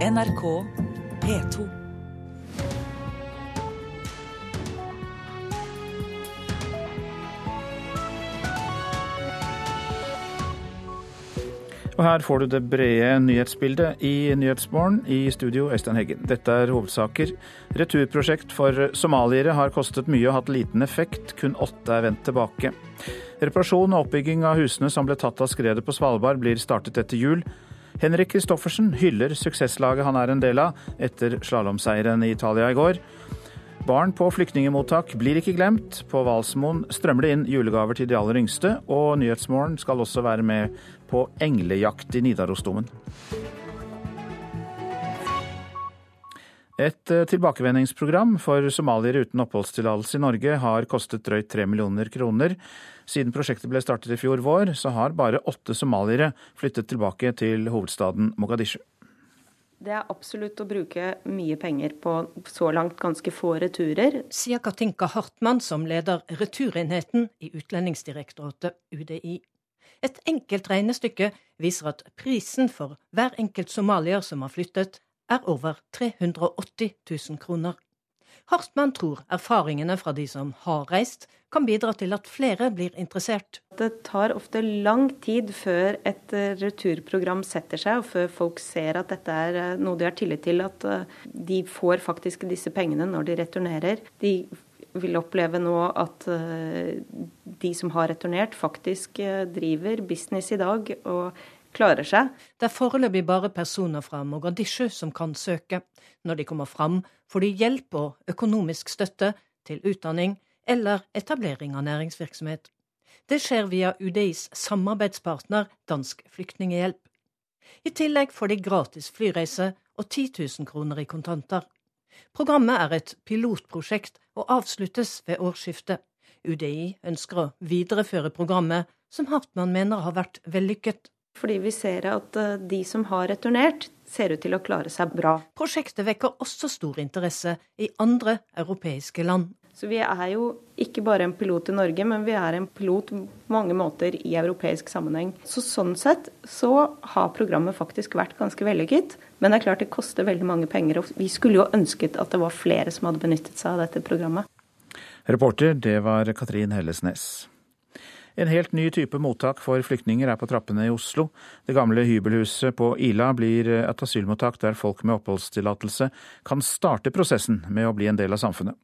NRK P2. Og her får du det brede nyhetsbildet i Nyhetsmorgen. I studio Øystein Heggen. Dette er hovedsaker. Returprosjekt for somaliere har kostet mye og hatt liten effekt. Kun åtte er vendt tilbake. Reparasjon og oppbygging av husene som ble tatt av skredet på Svalbard, blir startet etter jul. Henrik Kristoffersen hyller suksesslaget han er en del av, etter slalåmseieren i Italia i går. Barn på flyktningemottak blir ikke glemt. På Hvalsmoen strømmer det inn julegaver til de aller yngste, og Nyhetsmorgen skal også være med på englejakt i Nidarosdomen. Et eh, tilbakevendingsprogram for somaliere uten oppholdstillatelse i Norge har kostet drøyt tre millioner kroner. Siden prosjektet ble startet i fjor vår, så har bare åtte somaliere flyttet tilbake til hovedstaden Mogadishu. Det er absolutt å bruke mye penger på så langt ganske få returer. Sier Katinka Hartmann, som leder returenheten i Utlendingsdirektoratet, UDI. Et enkelt regnestykke viser at prisen for hver enkelt somalier som har flyttet, er over 380 000 kroner. Hartmann tror erfaringene fra de som har reist, kan bidra til at flere blir interessert. Det tar ofte lang tid før et eh, returprogram setter seg, og før folk ser at dette er eh, noe de har tillit til, at eh, de får faktisk disse pengene når de returnerer. De vil oppleve nå at de som har returnert, faktisk driver business i dag. og klarer seg. Det er foreløpig bare personer fra Mogadishu som kan søke. Når de kommer fram, får de hjelp og økonomisk støtte til utdanning eller etablering av næringsvirksomhet. Det skjer via UDIs samarbeidspartner Dansk Flyktninghjelp. I tillegg får de gratis flyreise og 10 000 kroner i kontanter. Programmet er et pilotprosjekt og avsluttes ved årsskiftet. UDI ønsker å videreføre programmet, som Hartmann mener har vært vellykket. Fordi vi ser at eh, de som har returnert, ser ut til å klare seg bra. Prosjektet vekker også stor interesse i andre europeiske land. Så vi er jo ikke bare en pilot i Norge, men vi er en pilot på mange måter i europeisk sammenheng. Så sånn sett så har programmet faktisk vært ganske vellykket. Men det er klart det koster veldig mange penger, og vi skulle jo ønsket at det var flere som hadde benyttet seg av dette programmet. Reporter, det var Katrin Hellesnes. En helt ny type mottak for flyktninger er på trappene i Oslo. Det gamle hybelhuset på Ila blir et asylmottak der folk med oppholdstillatelse kan starte prosessen med å bli en del av samfunnet.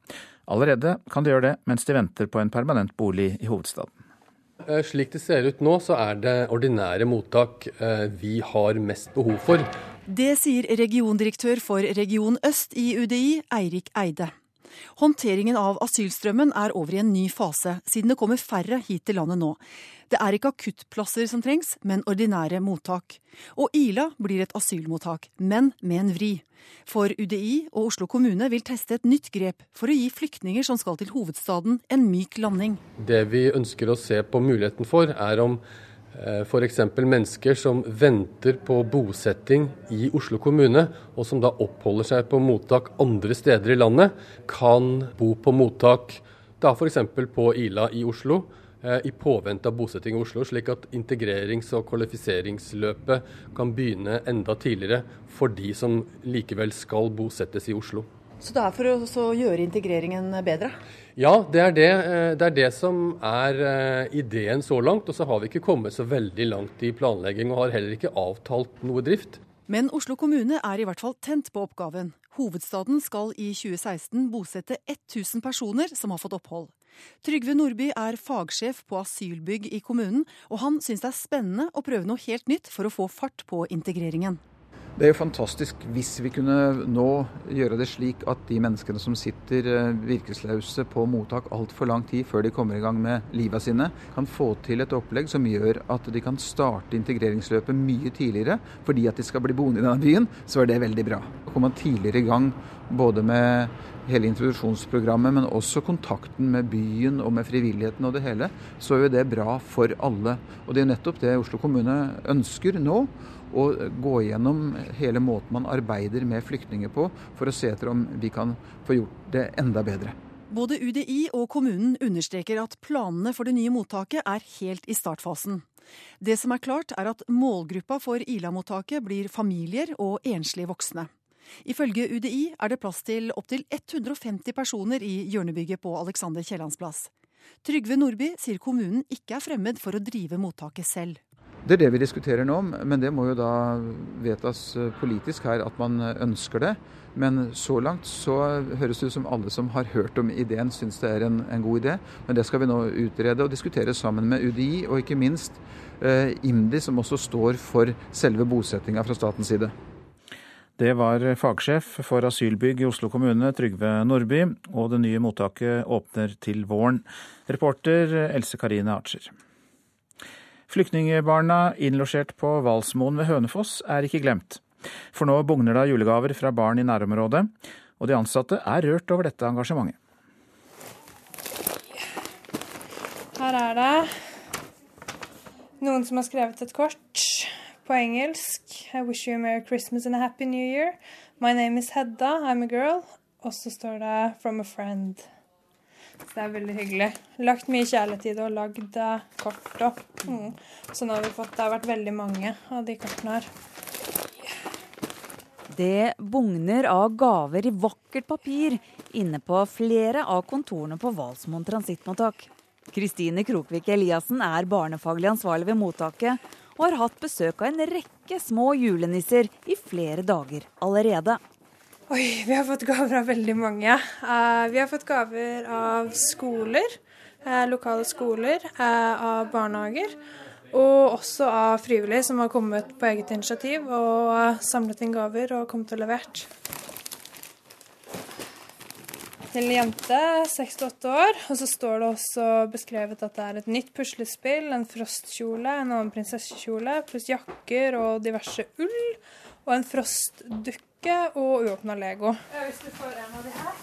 Allerede kan de gjøre det mens de venter på en permanent bolig i hovedstaden. Eh, slik det ser ut nå, så er det ordinære mottak eh, vi har mest behov for. Det sier regiondirektør for Region øst i UDI, Eirik Eide. Håndteringen av asylstrømmen er over i en ny fase, siden det kommer færre hit til landet nå. Det er ikke akuttplasser som trengs, men ordinære mottak. Og Ila blir et asylmottak, men med en vri. For UDI og Oslo kommune vil teste et nytt grep for å gi flyktninger som skal til hovedstaden, en myk landing. Det vi ønsker å se på muligheten for, er om F.eks. mennesker som venter på bosetting i Oslo kommune, og som da oppholder seg på mottak andre steder i landet, kan bo på mottak da f.eks. på Ila i Oslo eh, i påvente av bosetting i Oslo, slik at integrerings- og kvalifiseringsløpet kan begynne enda tidligere for de som likevel skal bosettes i Oslo. Så det er for å gjøre integreringen bedre? Ja, det er det, eh, det er det, som er eh, ideen så langt. Og så har vi ikke kommet så veldig langt i planlegging, og har heller ikke avtalt noe drift. Men Oslo kommune er i hvert fall tent på oppgaven. Hovedstaden skal i 2016 bosette 1000 personer som har fått opphold. Trygve Nordby er fagsjef på asylbygg i kommunen, og han syns det er spennende å prøve noe helt nytt for å få fart på integreringen. Det er jo fantastisk hvis vi kunne nå gjøre det slik at de menneskene som sitter eh, virkesløse på mottak altfor lang tid før de kommer i gang med livet sine, kan få til et opplegg som gjør at de kan starte integreringsløpet mye tidligere. Fordi at de skal bli boende i denne byen, så er det veldig bra. Å komme tidligere i gang både med hele introduksjonsprogrammet, men også kontakten med byen og med frivilligheten og det hele, så er jo det bra for alle. Og det er nettopp det Oslo kommune ønsker nå og gå gjennom hele måten man arbeider med flyktninger på, for å se etter om vi kan få gjort det enda bedre. Både UDI og kommunen understreker at planene for det nye mottaket er helt i startfasen. Det som er klart, er at målgruppa for Ila-mottaket blir familier og enslige voksne. Ifølge UDI er det plass til opptil 150 personer i hjørnebygget på Alexander Kiellands plass. Trygve Nordby sier kommunen ikke er fremmed for å drive mottaket selv. Det er det vi diskuterer nå, men det må jo da vedtas eh, politisk her at man ønsker det. Men så langt så høres det ut som alle som har hørt om ideen, syns det er en, en, god idé. Men det skal vi nå utrede og diskutere sammen med UDI, og ikke minst eh, IMDi, som også står for selve bosettinga fra statens side. Det var fagsjef for asylbygg i Oslo kommune, Trygve Nordby, og det nye mottaket åpner til våren. Reporter Else Karine Archer. Flyktningbarna innlosjert på Valsmoen ved Hønefoss er ikke glemt. For nå bugner det av julegaver fra barn i nærområdet, og de ansatte er rørt over dette engasjementet. Her er det noen som har skrevet et kort på engelsk. I wish you a merry Christmas and a happy new year. My name is Hedda, I'm a girl. Og så står det 'from a friend'. Så det er veldig hyggelig. Lagt mye det og lagd eh, kort òg. mm. Så nå har vi fått Det har vært veldig mange av de kortene her. Det bugner av gaver i vakkert papir inne på flere av kontorene på Hvalsmoen transittmottak. Kristine Krokvik Eliassen er barnefaglig ansvarlig ved mottaket, og har hatt besøk av en rekke små julenisser i flere dager allerede. Oi, vi har fått gaver av veldig mange. Uh, vi har fått gaver av skoler, uh, lokale skoler, uh, av barnehager. Og også av frivillige som har kommet på eget initiativ og samlet inn gaver og kommet og levert. Til jente, 6-8 år. Og så står det også beskrevet at det er et nytt puslespill, en frostkjole, en annen prinsessekjole, pluss jakker og diverse ull. Og en frostdukke og uåpna Lego. Ja, hvis du får en av de her,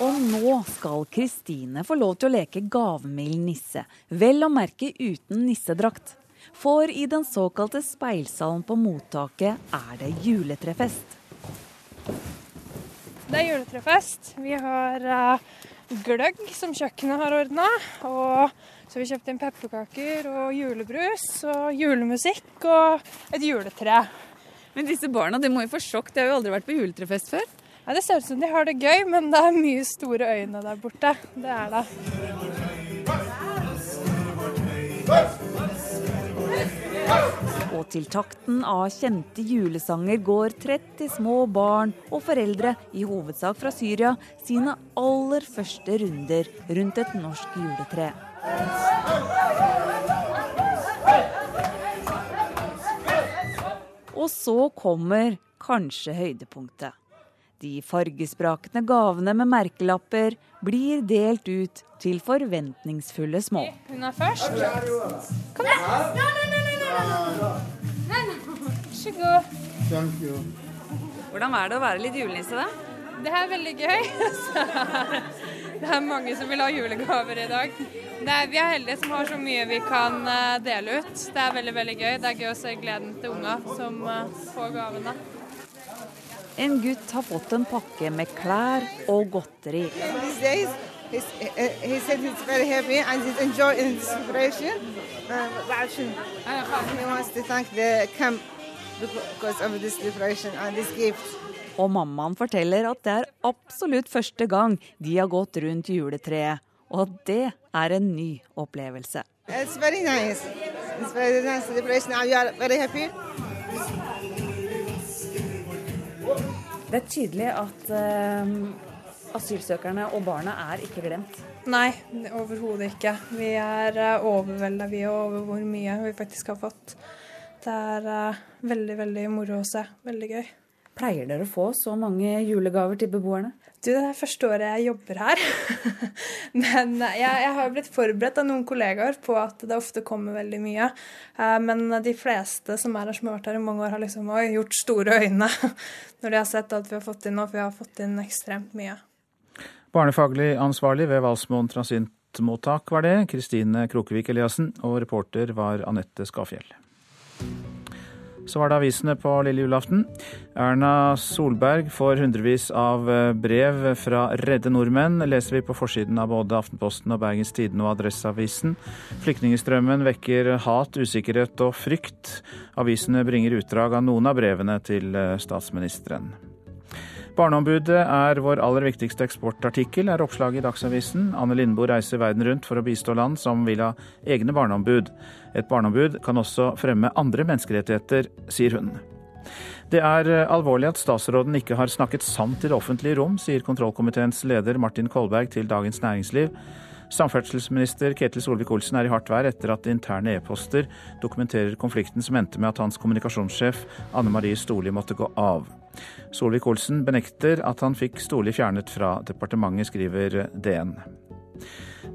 og nå skal Kristine få lov til å leke gavmild nisse, vel å merke uten nissedrakt. For i den såkalte speilsalen på mottaket er det juletrefest. Det er juletrefest. Vi har uh, gløgg som kjøkkenet har ordna. Og så vi kjøpte inn pepperkaker og julebrus og julemusikk og et juletre. Men disse barna de må jo få sjokk, de har jo aldri vært på juletrefest før? Ja, det ser ut som de har det gøy, men det er mye store øyne der borte. Det er det. Og til takten av kjente julesanger går 30 små barn og foreldre, i hovedsak fra Syria, sine aller første runder rundt et norsk juletre. Og så kommer kanskje høydepunktet. De fargesprakende gavene med merkelapper blir delt ut til forventningsfulle små. Hun er først. Kom igjen. Vær så god. Hvordan er det å være litt julenisse, da? Det er veldig gøy. det er mange som vil ha julegaver i dag. Er, vi er heldige som har så mye vi kan eh, dele ut. Det er veldig veldig gøy. Det er gøy å se gleden til unga som eh, får gavene. En gutt har fått en pakke med klær og godteri. He's, he said he's very happy and he's enjoying the celebration. Uh, he wants to thank the camp because of this celebration and this gift. Og mammaen forteller at det er absolutt første gang de har gått rundt juletreet. Og det er en ny opplevelse. It's very nice. It's very nice celebration. We are very happy. Det er tydelig at uh, asylsøkerne og barna er ikke glemt. Nei, overhodet ikke. Vi er uh, overvelda over hvor mye vi faktisk har fått. Det er uh, veldig, veldig moro å se. Veldig gøy. Pleier dere å få så mange julegaver til beboerne? Du, det er første året jeg jobber her. Men jeg, jeg har blitt forberedt av noen kollegaer på at det ofte kommer veldig mye. Eh, men de fleste som er her som har vært her i mange år, har liksom gjort store øyne når de har sett alt vi har fått inn nå, for vi har fått inn ekstremt mye. Barnefaglig ansvarlig ved Valsmoen transittmottak var det, Kristine Krokevik Eliassen, og reporter var Anette Skafjell. Så var det avisene på lille julaften. Erna Solberg får hundrevis av eh, brev fra redde nordmenn, leser vi på forsiden av både Aftenposten og Bergens Tidende og Adresseavisen. Flyktningstrømmen vekker hat, usikkerhet og frykt. Avisene bringer utdrag av noen av brevene til eh, statsministeren. Barneombudet er vår aller viktigste eksportartikkel, er oppslaget i Dagsavisen. Anne Lindboe reiser verden rundt for å bistå land som vil ha egne barneombud. Et barneombud kan også fremme andre menneskerettigheter, sier hun. Det er alvorlig at statsråden ikke har snakket sant i det offentlige rom, sier kontrollkomiteens leder Martin Kolberg til Dagens Næringsliv. Samferdselsminister Ketil Solvik-Olsen er i hardt vær etter at interne e-poster dokumenterer konflikten som endte med at hans kommunikasjonssjef Anne Marie Storli måtte gå av. Solvik-Olsen benekter at han fikk Storli fjernet fra departementet, skriver DN.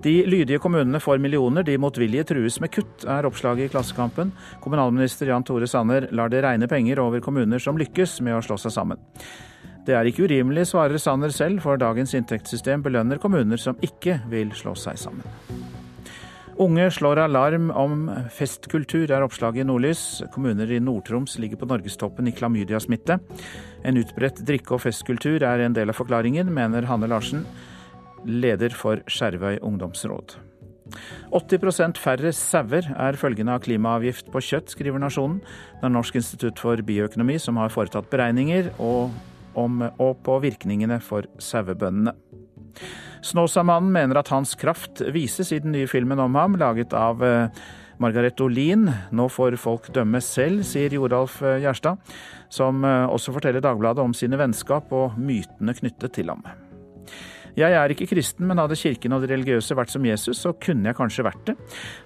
De lydige kommunene får millioner, de motvillige trues med kutt, er oppslaget i Klassekampen. Kommunalminister Jan Tore Sanner lar det regne penger over kommuner som lykkes med å slå seg sammen. Det er ikke urimelig, svarer Sanner selv, for dagens inntektssystem belønner kommuner som ikke vil slå seg sammen. Unge slår alarm om festkultur, er oppslaget i Nordlys. Kommuner i Nord-Troms ligger på norgestoppen i klamydiasmitte. En utbredt drikke- og festkultur er en del av forklaringen, mener Hanne Larsen, leder for Skjervøy ungdomsråd. 80% færre sauer er følgende av klimaavgift på kjøtt, skriver Nasjonen. Det er Norsk institutt for bioøkonomi som har foretatt beregninger og, om, og på virkningene for sauebøndene. Snåsamannen mener at hans kraft vises i den nye filmen om ham, laget av eh, Margaret Olin. Nå får folk dømme selv, sier Joralf eh, Gjerstad, som eh, også forteller Dagbladet om sine vennskap og mytene knyttet til ham. Jeg er ikke kristen, men hadde kirken og de religiøse vært som Jesus, så kunne jeg kanskje vært det.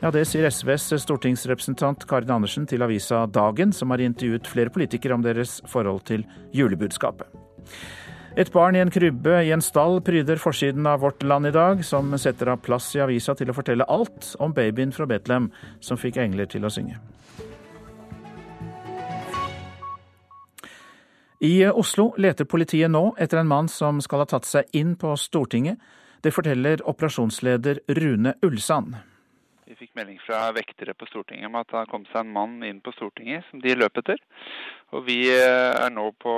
Ja, det sier SVs stortingsrepresentant Karin Andersen til avisa Dagen, som har intervjuet flere politikere om deres forhold til julebudskapet. Et barn i en krybbe i en stall pryder forsiden av Vårt Land i dag, som setter av plass i avisa til å fortelle alt om babyen fra Betlehem som fikk engler til å synge. I Oslo leter politiet nå etter en mann som skal ha tatt seg inn på Stortinget. Det forteller operasjonsleder Rune Ulsand. Vi fikk melding fra vektere på Stortinget om at det har kommet seg en mann inn på Stortinget som de løp etter. Og vi eh, er nå på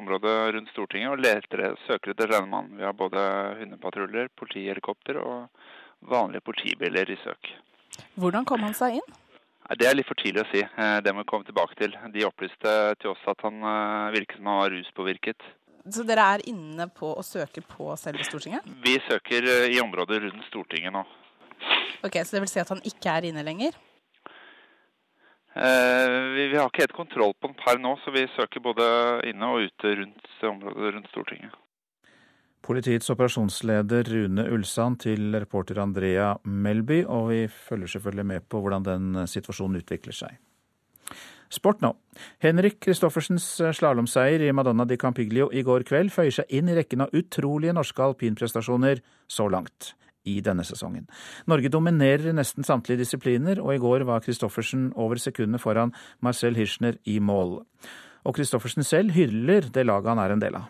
området rundt Stortinget og leter, søker etter denne mannen. Vi har både hundepatruljer, politihelikopter og vanlige politibiler i søk. Hvordan kom han seg inn? Det er litt for tidlig å si. Eh, det må vi komme tilbake til. De opplyste til oss at han eh, virket som han var ruspåvirket. Så dere er inne på å søke på selve Stortinget? Vi søker i området rundt Stortinget nå. Ok, Så det vil si at han ikke er inne lenger? Eh, vi, vi, har ikke helt kontroll på den per nå, så vi søker både inne og ute rundt området rundt Stortinget. Politiets operasjonsleder Rune Ulsand til reporter Andrea Melby, og vi følger selvfølgelig med på hvordan den situasjonen utvikler seg. Sport nå. Henrik Kristoffersens slalåmseier i Madonna di Campiglio i går kveld føyer seg inn i rekken av utrolige norske alpinprestasjoner så langt i denne sesongen. Norge dominerer i nesten samtlige disipliner, og i går var Christoffersen over sekundet foran Marcel Hirschner i mål. Og Christoffersen selv hyller det laget han er en del av.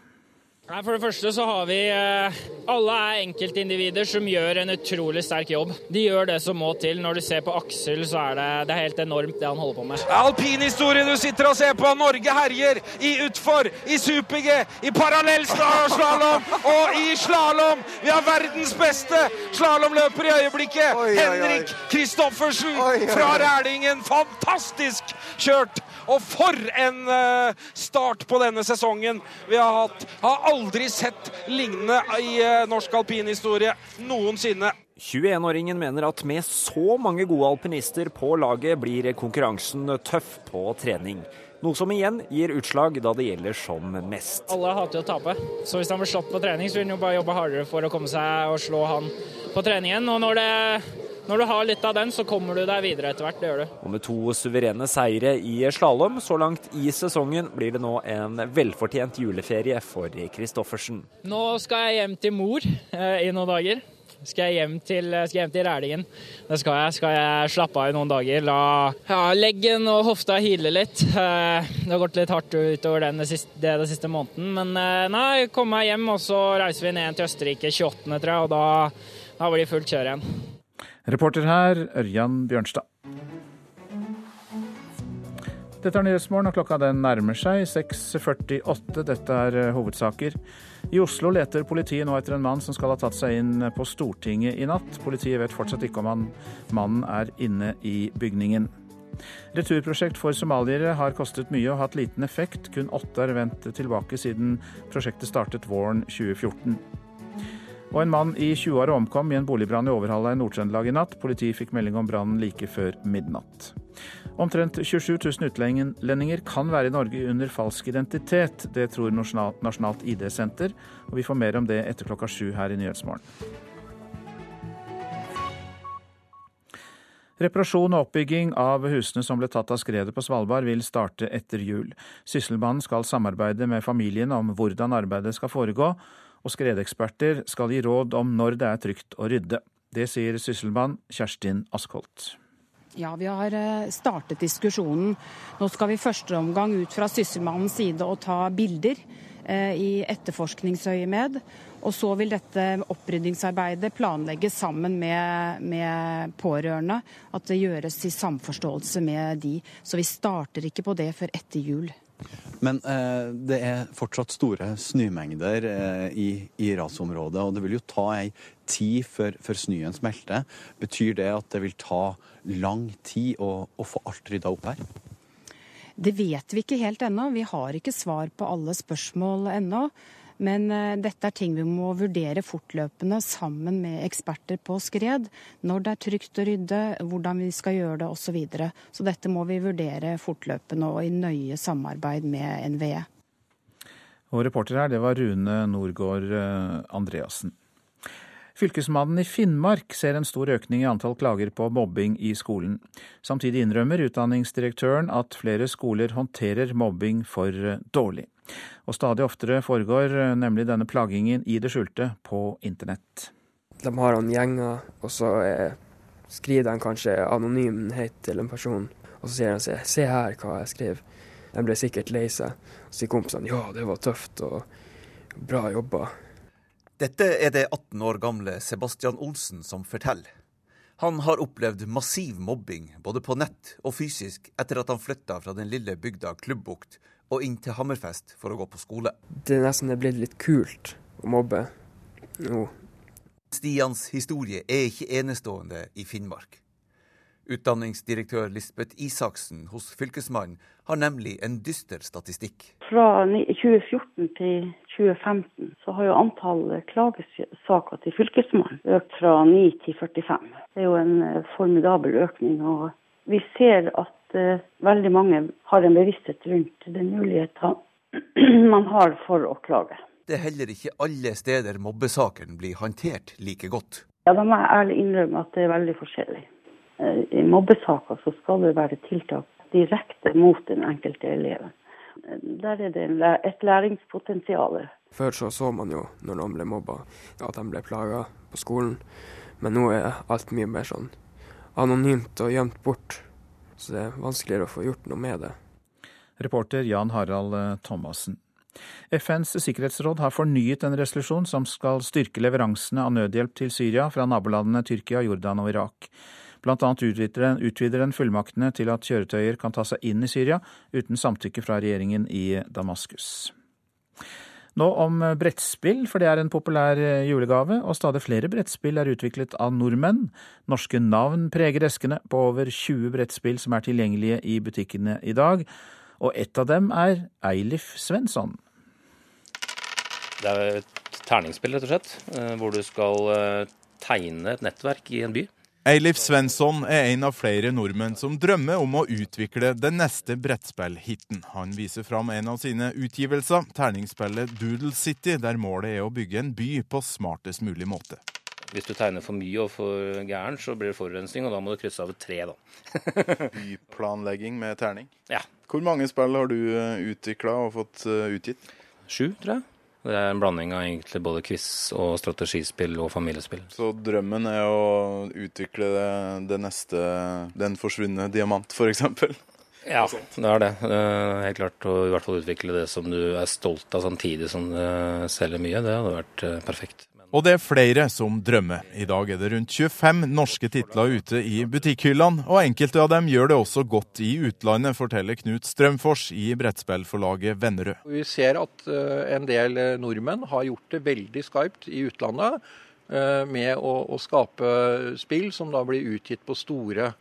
Nei, For det første så har vi eh, Alle er enkeltindivider som gjør en utrolig sterk jobb. De gjør det som må til. Når du ser på Aksel, så er det, det er helt enormt det han holder på med. Alpinhistorie du sitter og ser på. Norge herjer i utfor, i super-G, i parallellslalåm og i slalåm. Vi har verdens beste slalåmløper i øyeblikket. Oi, oi, oi. Henrik Kristoffersen fra Rælingen. Fantastisk kjørt! Og for en uh, start på denne sesongen vi har hatt. Har aldri sett lignende i uh, norsk alpinhistorie noensinne. 21-åringen mener at med så mange gode alpinister på laget, blir konkurransen tøff på trening. Noe som igjen gir utslag da det gjelder som mest. Alle hater jo å tape, så hvis han blir slått på trening, så vil han jo bare jobbe hardere for å komme seg og slå han på treningen. Og når det når du har litt av den, så kommer du deg videre etter hvert. Det gjør du. Og med to suverene seire i slalåm så langt i sesongen, blir det nå en velfortjent juleferie for Kristoffersen. Nå skal jeg hjem til mor eh, i noen dager. Skal jeg hjem til, skal hjem til Rælingen. Det skal jeg. Skal jeg slappe av i noen dager. La ja, leggen og hofta hile litt. Eh, det har gått litt hardt utover den det siste, det, det siste måneden. Men eh, nei, komme meg hjem, og så reiser vi ned til Østerrike 28., tror jeg. Og da, da blir det fullt kjør igjen. Reporter her, Ørjan Bjørnstad. Dette er Nyhetsmorgen, og klokka den nærmer seg 6.48. Dette er eh, hovedsaker. I Oslo leter politiet nå etter en mann som skal ha tatt seg inn på Stortinget i natt. Politiet vet fortsatt ikke om han, mannen er inne i bygningen. Returprosjekt for somaliere har kostet mye og hatt liten effekt. Kun åtte har vendt tilbake siden prosjektet startet våren 2014. Og en mann i 20-åra omkom i en boligbrann i Overhalla i Nord-Trøndelag i natt. Politiet fikk melding om brannen like før midnatt. Omtrent 27 000 utlendinger kan være i Norge under falsk identitet. Det tror Nasjonalt ID-senter, og vi får mer om det etter klokka sju her i Nyhetsmorgen. Reparasjon og oppbygging av husene som ble tatt av skredet på Svalbard vil starte etter jul. Sysselmannen skal samarbeide med familien om hvordan arbeidet skal foregå, og skredeksperter skal gi råd om når det er trygt å rydde. Det sier sysselmann Kjerstin Askholt. Ja, vi har eh, startet diskusjonen. Nå skal vi i første omgang ut fra sysselmannens side og ta bilder eh, i etterforskningsøyemed. Og så vil dette oppryddingsarbeidet planlegges sammen med, med, pårørende. At det gjøres i samforståelse med de. Så vi starter ikke på det før etter jul. Men eh, det er fortsatt store snømengder eh, i, i rasområdet, og det vil jo ta ei tid før, før snøen smelter. Betyr det at det vil ta lang tid å, å få alt rydda opp her? Det vet vi ikke helt ennå. Vi har ikke svar på alle spørsmål ennå. Men uh, dette er ting vi må vurdere fortløpende sammen med eksperter på skred. Når det er trygt å rydde, hvordan vi skal gjøre det osv. Så, videre. så dette må vi vurdere fortløpende og i nøye samarbeid med NVE. Og reporter her, det var Rune Norgård eh, Andreassen. Fylkesmannen i Finnmark ser en stor økning i antall klager på mobbing i skolen. Samtidig innrømmer utdanningsdirektøren at flere skoler håndterer mobbing for eh, dårlig. Og stadig oftere foregår eh, nemlig denne plagingen i det skjulte på internett. De har en gjenger, og så skriver de kanskje anonymhet til en person. Og så sier de seg 'se her hva jeg skrev'. De ble sikkert lei seg. Så sier kompisene 'ja, det var tøft og bra jobba'. Dette er det 18 år gamle Sebastian Olsen som forteller. Han har opplevd massiv mobbing både på nett og fysisk etter at han flytta fra den lille bygda Klubbukt og inn til Hammerfest for å gå på skole. Det er nesten det blitt litt kult å mobbe nå. Stians historie er ikke enestående i Finnmark. Utdanningsdirektør Lisbeth Isaksen hos Fylkesmannen har nemlig en dyster statistikk. Fra 2014 til 2015 så har jo antall klagesaker til Fylkesmannen økt fra 9 til 45. Det er jo en formidabel økning. og Vi ser at uh, veldig mange har en bevissthet rundt den muligheten man har for å klage. Det er heller ikke alle steder mobbesakene blir håndtert like godt. Ja, Da må jeg ærlig innrømme at det er veldig forskjellig. Uh, I mobbesaker så skal det være tiltak direkte mot den enkelte eleven. Uh, der er det et læringspotensial. Før så så man jo når noen ble mobba, at de ble plaga på skolen. Men nå er alt mye mer sånn anonymt og gjemt bort. Så det er vanskeligere å få gjort noe med det. Reporter Jan Harald eh, Thomassen. FNs sikkerhetsråd har fornyet en resolusjon som skal styrke leveransene av nødhjelp til Syria fra nabolandene Tyrkia, Jordan og Irak. Blant annet utvider den fullmaktene til at kjøretøyer kan ta seg inn i Syria uten samtykke fra regjeringen i Damaskus. Nå om brettspill, for det er en populær eh, julegave, og stadig flere brettspill er utviklet av nordmenn. Norske navn preger eskene på over 20 brettspill som er tilgjengelige i butikkene i dag, og ett av dem er Eilif Svensson. Det er et terningsspill, rett og slett, eh, hvor du skal eh, tegne et nettverk i en by. Eilif Svensson er en av flere nordmenn som drømmer om å utvikle den neste brettspillhiten. Han viser fram en av sine utgivelser, terningsspillet Doodle City, der målet er å bygge en by på smartest mulig måte. Hvis du tegner for mye og for gæren, så blir det forurensning, og da må du krysse av et tre, da. Byplanlegging med terning? Ja. Hvor mange spill har du eh, utvikla og fått eh, utgitt? Sju, tror jeg. Det er en blanding av egentlig både quiz og strategispill og familiespill. Så drømmen er å utvikle det, det neste Den forsvunne diamant, f.eks.? Ja, det er det. Helt klart å i hvert fall utvikle det som du er stolt av samtidig som du selger mye. Det hadde vært eh, perfekt. Og det er flere som drømmer. I dag er det rundt 25 norske titler ute i butikkhyllene, og enkelte av dem gjør det også godt i utlandet, forteller Knut Strømfors i brettspillforlaget Vennerød. Vi ser at eh, en del nordmenn har gjort det veldig skarpt i utlandet eh, med å, å skape spill som da blir utgitt på store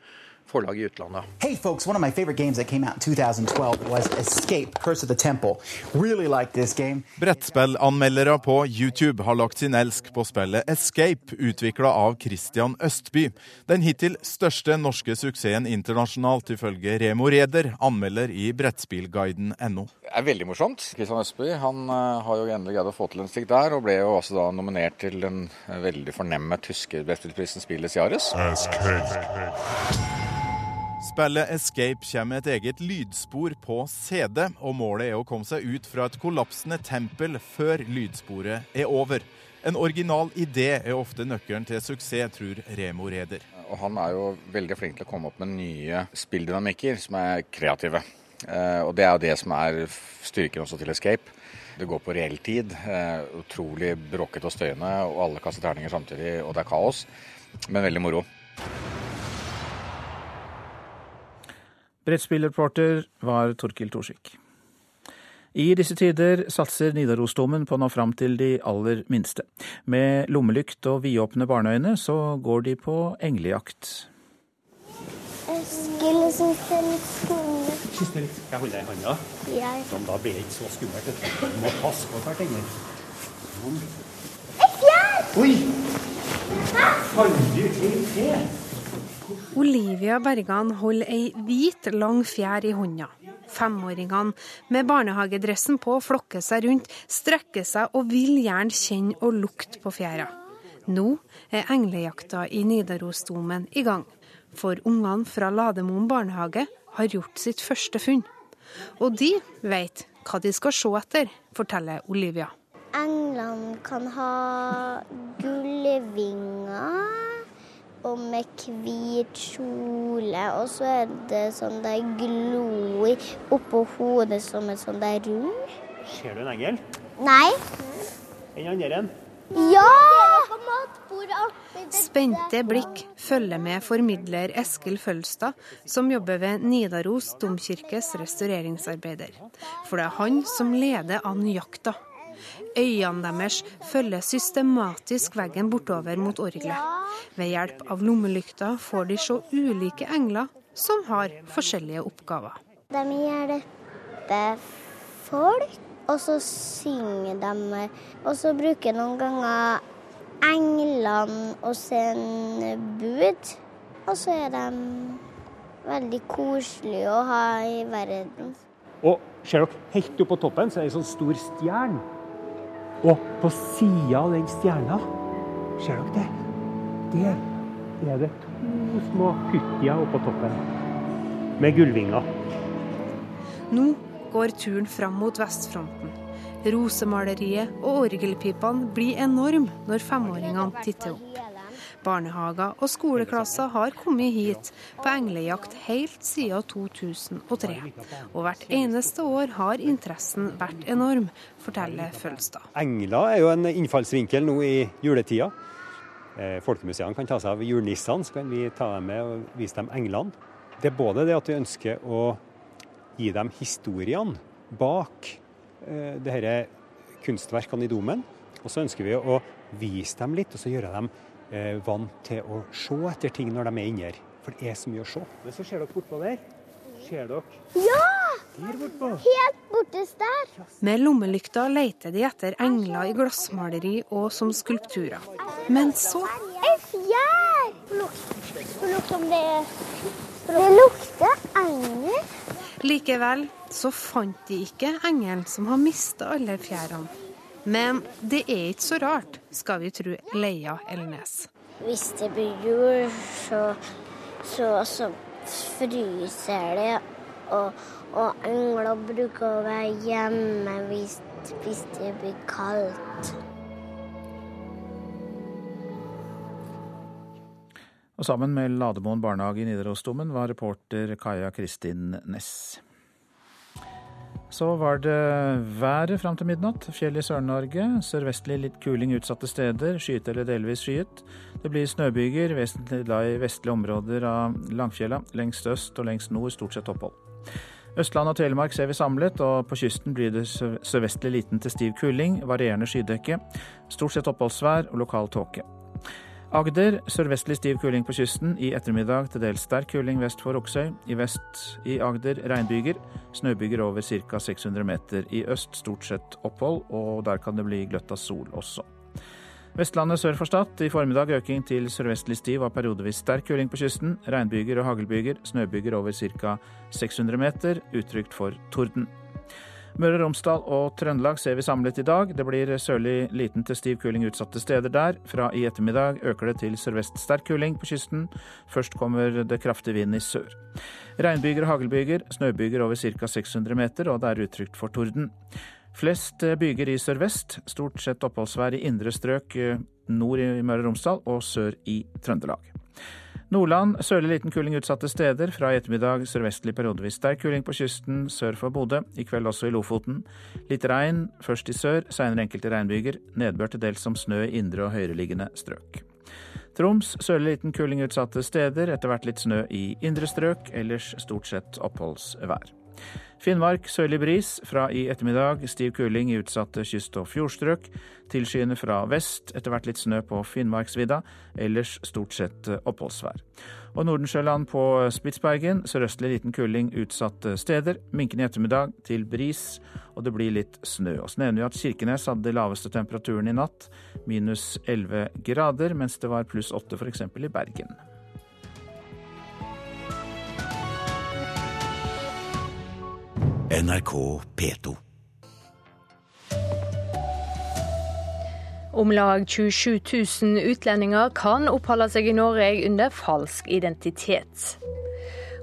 forlag i utlandet. Hey folks, one of my favorite games that came out in 2012 was Escape, Curse of the Temple. Really like this game. Brettspillanmeldere på YouTube har lagt sin elsk på spillet Escape, utvikla av Christian Østby. Den hittil største norske suksessen internasjonalt, ifølge Remo Reder, anmelder i brettspillguiden.no. Det er veldig morsomt. Christian Østby han uh, har jo endelig greid å få til en stikk der, og ble jo også da nominert til den uh, veldig fornemme tyske brettspillprisen Spillets Jares. Spillet Escape kommer med et eget lydspor på CD, og målet er å komme seg ut fra et kollapsende tempel før lydsporet er over. En original idé er ofte nøkkelen til suksess, tror Remo Reder. Og han er jo veldig flink til å komme opp med nye spilldynamikker som er kreative. Eh, og det er jo det som er styrken også til Escape. Det går på reell tid. Eh, utrolig bråkete og støyende, og alle kaster terninger samtidig, og det er kaos. Men veldig moro. Brettspillreporter var Torkil Torsvik. I disse tider satser Nidarosdomen på å nå fram til de aller minste. Med lommelykt og vidåpne barneøyne så går de på englejakt. Eskil syns det er litt skummelt. Det litt Jeg holder deg i hånda. Ja. Sånn, da blir det ikke så skummelt. Du må passe på hvert engel. Eskil! Oi! Helt til? Olivia Bergan holder ei hvit, lang fjær i hånda. Femåringene med barnehagedressen på flokker seg rundt, strekker seg og vil gjerne kjenne og lukte på fjæra. Nå er englejakta i Nidarosdomen i gang, for ungene fra Lademoen barnehage har gjort sitt første funn. Og de vet hva de skal se etter, forteller Olivia. Englene kan ha gullvinger og med hvit kjole. Og så er det sånn der glo oppå hodet som en sånn der rund. Ser du en engel? Nei. Den andre en? Ja! Spente blikk følger med formidler Eskil Følstad, som jobber ved Nidaros domkirkes restaureringsarbeider. For det er han som leder an jakta. Øynene deres følger systematisk veggen bortover mot orgelet. Ved hjelp av lommelykta får de se ulike engler som har forskjellige oppgaver. De hjelper folk, og så synger de. Og så bruker noen ganger englene å sende bud. Og så er de veldig koselige å ha i verden. Og ser dere helt oppe på toppen, så er det en sånn stor stjerne. Og på sida av den stjerna, ser dere det? Der er det to små kuttier oppå toppen. Med gullvinger. Nå går turen fram mot vestfronten. Rosemaleriet og orgelpipene blir enorme når femåringene titter opp. Barnehager og skoleklasser har kommet hit på englejakt helt siden 2003. Og hvert eneste år har interessen vært enorm, forteller Følstad. Engler er jo en innfallsvinkel nå i juletida. Eh, Folkemuseene kan ta seg av julenissene, så kan vi ta dem med og vise dem englene. Det er både det at vi ønsker å gi dem historiene bak eh, disse kunstverkene i domen, og så ønsker vi å vise dem litt, og så gjøre dem vant til å se etter ting når de er inni her. For det er så mye å se. Men så ser dere bortpå der. Ser dere? Ja! Bortpå. Helt bortest der. Med lommelykta leter de etter engler i glassmaleri og som skulpturer. Men så En fjær! Det lukter engel. Likevel så fant de ikke engelen som har mista alle fjærene. Men det er ikke så rart, skal vi tro Leia Elnes. Hvis det blir jul, så, så, så fryser det. Og, og engler bruker å være hjemme hvis, hvis det blir kaldt. Og sammen med Lademoen barnehage i Nidarosdomen var reporter Kaja Kristin Næss. Så var det været fram til midnatt. Fjell i Sør-Norge. Sørvestlig litt kuling utsatte steder. Skyet eller delvis skyet. Det blir snøbyger, vesentlig i vestlige områder av Langfjella. Lengst øst og lengst nord stort sett opphold. Østland og Telemark ser vi samlet, og på kysten blir det sørvestlig liten til stiv kuling, varierende skydekke. Stort sett oppholdsvær og lokal tåke. Agder sørvestlig stiv kuling på kysten. I ettermiddag til dels sterk kuling vest for Oksøy. I vest i Agder regnbyger. Snøbyger over ca. 600 meter. I øst stort sett opphold, og der kan det bli gløtt av sol også. Vestlandet sør for Stad. I formiddag øking til sørvestlig stiv og periodevis sterk kuling på kysten. Regnbyger og haglbyger. Snøbyger over ca. 600 meter. Utrygt for torden. Møre og Romsdal og Trøndelag ser vi samlet i dag. Det blir sørlig liten til stiv kuling utsatte steder der. Fra i ettermiddag øker det til sørvest sterk kuling på kysten. Først kommer det kraftig vind i sør. Regnbyger og haglbyger. Snøbyger over ca. 600 meter, og det er utrygt for torden. Flest byger i sørvest, stort sett oppholdsvær i indre strøk eh, nord i Møre og Romsdal og sør i Trøndelag. Nordland sørlig liten kuling utsatte steder. Fra i ettermiddag sørvestlig periodevis sterk kuling på kysten sør for Bodø. I kveld også i Lofoten. Litt regn, først i sør, seinere enkelte regnbyger. Nedbør til dels som snø i indre og høyereliggende strøk. Troms sørlig liten kuling utsatte steder, etter hvert litt snø i indre strøk. Ellers stort sett oppholdsvær. Finnmark sørlig bris, fra i ettermiddag stiv kuling i utsatte kyst- og fjordstrøk. Tilskyende fra vest, etter hvert litt snø på Finnmarksvidda. Ellers stort sett oppholdsvær. Og Nordensjøland på Spitsbergen sørøstlig liten kuling utsatte steder. Minkende i ettermiddag til bris, og det blir litt snø. Og så nevner vi at Kirkenes hadde de laveste temperaturen i natt, minus 11 grader, mens det var pluss 8 f.eks. i Bergen. NRK P2. Om lag 27 000 utlendinger kan oppholde seg i Norge under falsk identitet.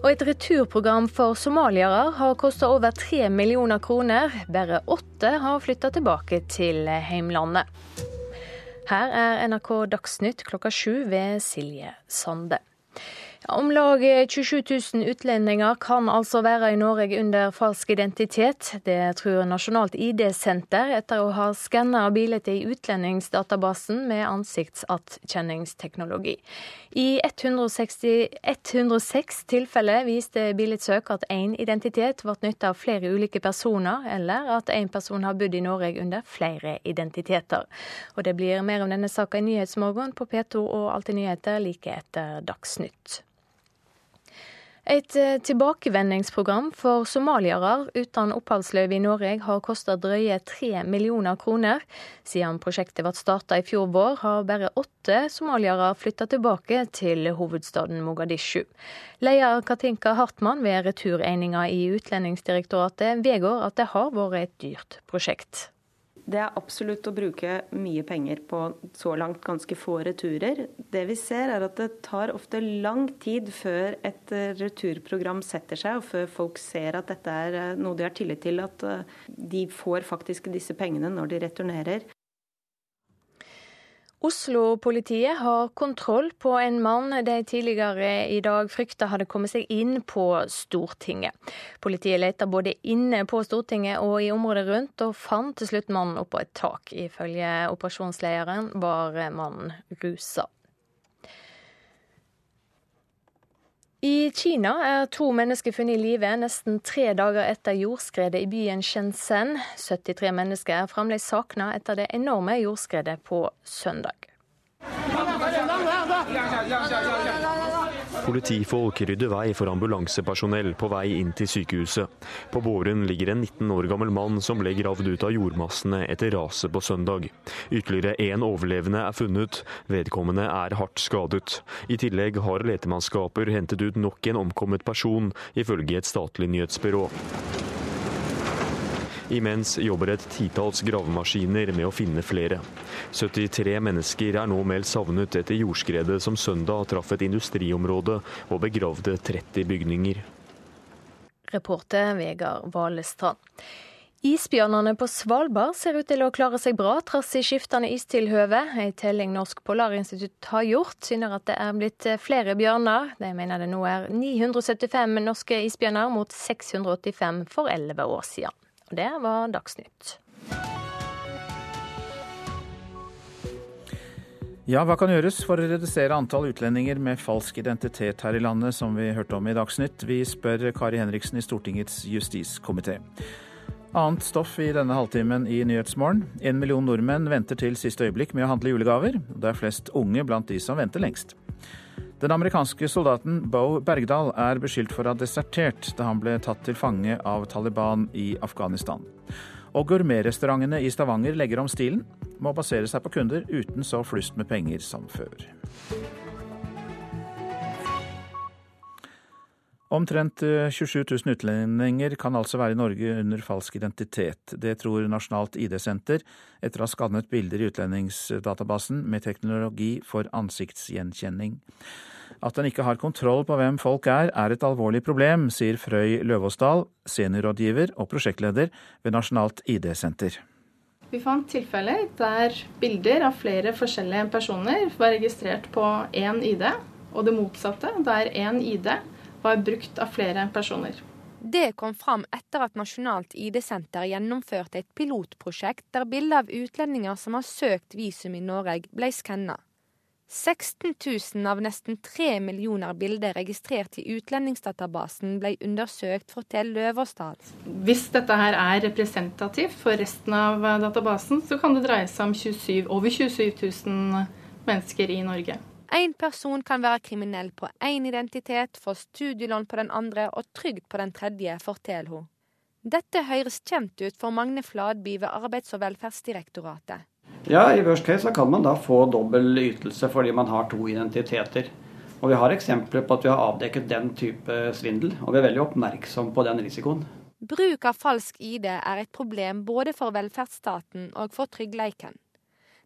Og et returprogram for somaliere har kosta over tre millioner kroner. Bare åtte har flytta tilbake til heimlandet. Her er NRK Dagsnytt klokka sju ved Silje Sande. Om lag 27 000 utlendinger kan altså være i Norge under falsk identitet. Det tror Nasjonalt ID-senter etter å ha skanna bildet i utlendingsdatabasen med ansiktsattkjenningsteknologi. I 160, 106 tilfeller viste bildesøk at én identitet ble nytta av flere ulike personer, eller at én person har bodd i Norge under flere identiteter. Og Det blir mer om denne saka i Nyhetsmorgen på P2 og Alltid nyheter like etter Dagsnytt. Et eh, tilbakevendingsprogram for somaliere uten oppholdsløyve i Norge har kostet drøye tre millioner kroner. Siden prosjektet ble starta i fjor vår, har bare åtte somaliere flytta tilbake til hovedstaden Mogadishu. Leder Katinka Hartmann ved retureninga i Utlendingsdirektoratet vedgår at det har vært et dyrt prosjekt. Det er absolutt å bruke mye penger på så langt ganske få returer. Det vi ser er at det tar ofte lang tid før et eh, returprogram setter seg, og før folk ser at dette er eh, noe de har tillit til, at eh, de får faktisk disse pengene når de returnerer. Oslo-politiet har kontroll på en mann de tidligere i dag frykta hadde kommet seg inn på Stortinget. Politiet lette både inne på Stortinget og i området rundt, og fant til slutt mannen oppå et tak. Ifølge operasjonslederen var mannen rusa. I Kina er to mennesker funnet i live nesten tre dager etter jordskredet i byen Shenzhen. 73 mennesker er fremdeles savna etter det enorme jordskredet på søndag. Politifolk rydder vei for ambulansepersonell på vei inn til sykehuset. På båren ligger en 19 år gammel mann som ble gravd ut av jordmassene etter raset på søndag. Ytterligere én overlevende er funnet. Vedkommende er hardt skadet. I tillegg har letemannskaper hentet ut nok en omkommet person, ifølge et statlig nyhetsbyrå. Imens jobber et titalls gravemaskiner med å finne flere. 73 mennesker er nå meldt savnet etter jordskredet som søndag traff et industriområde og begravde 30 bygninger. Reporter Vegard Valestrand. Isbjørnene på Svalbard ser ut til å klare seg bra, trass i skiftende istilhøve. En telling Norsk Polarinstitutt har gjort, syner at det er blitt flere bjørner. De mener det nå er 975 norske isbjørner mot 685 for elleve år siden. Og det var Dagsnytt. Ja, hva kan gjøres for å redusere antall utlendinger med falsk identitet her i landet, som vi hørte om i Dagsnytt? Vi spør Kari Henriksen i Stortingets justiskomité. Annet stoff i denne halvtimen i Nyhetsmorgen. En million nordmenn venter til siste øyeblikk med å handle julegaver. Det er flest unge blant de som venter lengst. Den amerikanske soldaten Bo Bergdal er beskyldt for å ha desertert da han ble tatt til fange av Taliban i Afghanistan. Og gourmetrestaurantene i Stavanger legger om stilen. Må basere seg på kunder uten så flust med penger som før. Omtrent 27 eh, 000 utlendinger kan altså være i Norge under falsk identitet. Det tror Nasjonalt ID-senter etter å ha skannet bilder i utlendingsdatabasen med teknologi for ansiktsgjenkjenning. At en ikke har kontroll på hvem folk er, er et alvorlig problem, sier Frøy Løvåsdal, seniorrådgiver og prosjektleder ved Nasjonalt ID-senter. Vi fant tilfeller der bilder av flere forskjellige personer var registrert på én ID, og det motsatte, der én ID var brukt av flere personer. Det kom fram etter at Nasjonalt ID-senter gjennomførte et pilotprosjekt der bilder av utlendinger som har søkt visum i Norge, ble skanna. 16 000 av nesten 3 millioner bilder registrert i utlendingsdatabasen ble undersøkt, forteller Løverstad. Hvis dette her er representativt for resten av databasen, så kan det dreie seg om 27, over 27 000 mennesker i Norge. Én person kan være kriminell på én identitet, få studielån på den andre og trygd på den tredje, forteller hun. Dette høres kjent ut for Magne Fladby ved Arbeids- og velferdsdirektoratet. Ja, I worst case kan man da få dobbel ytelse fordi man har to identiteter. Og Vi har eksempler på at vi har avdekket den type svindel, og vi er veldig oppmerksom på den risikoen. Bruk av falsk ID er et problem både for velferdsstaten og for tryggheten.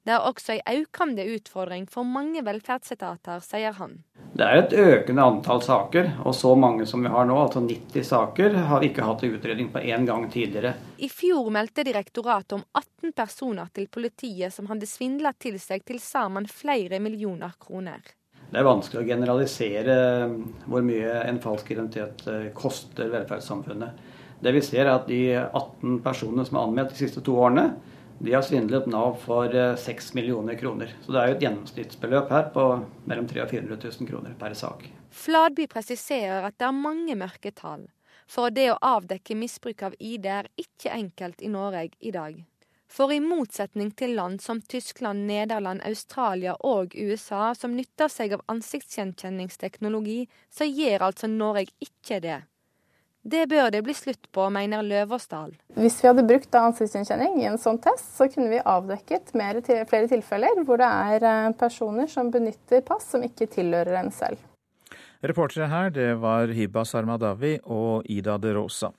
Det er også en økende utfordring for mange velferdsetater, sier han. Det er et økende antall saker, og så mange som vi har nå, altså 90 saker, har vi ikke hatt utredning på én gang tidligere. I fjor meldte direktoratet om 18 personer til politiet som hadde svindla til seg til sammen flere millioner kroner. Det er vanskelig å generalisere hvor mye en falsk identitet eh, koster velferdssamfunnet. Det vi ser er at De 18 personene som er anmeldt de siste to årene, de har svindlet Nav for 6 eh, millioner kroner. Så det er jo et gjennomsnittsbeløp her på mellom 300 og 400 000 kroner per sak. Fladby presiserer at det er mange mørketall. For det å avdekke misbruk av ID er ikke enkelt i Norge i dag. For i motsetning til land som Tyskland, Nederland, Australia og USA, som nytter seg av ansiktsgjenkjenningsteknologi, så gjør altså Norge ikke det. Det bør det bli slutt på, mener Løvåsdal. Hvis vi hadde brukt ansiktsgjenkjenning i en sånn test, så kunne vi avdekket mer, flere tilfeller hvor det er eh, personer som benytter pass som ikke tilhører en selv. Reportere her det var Hiba Sarmadawi og Ida de Rosa.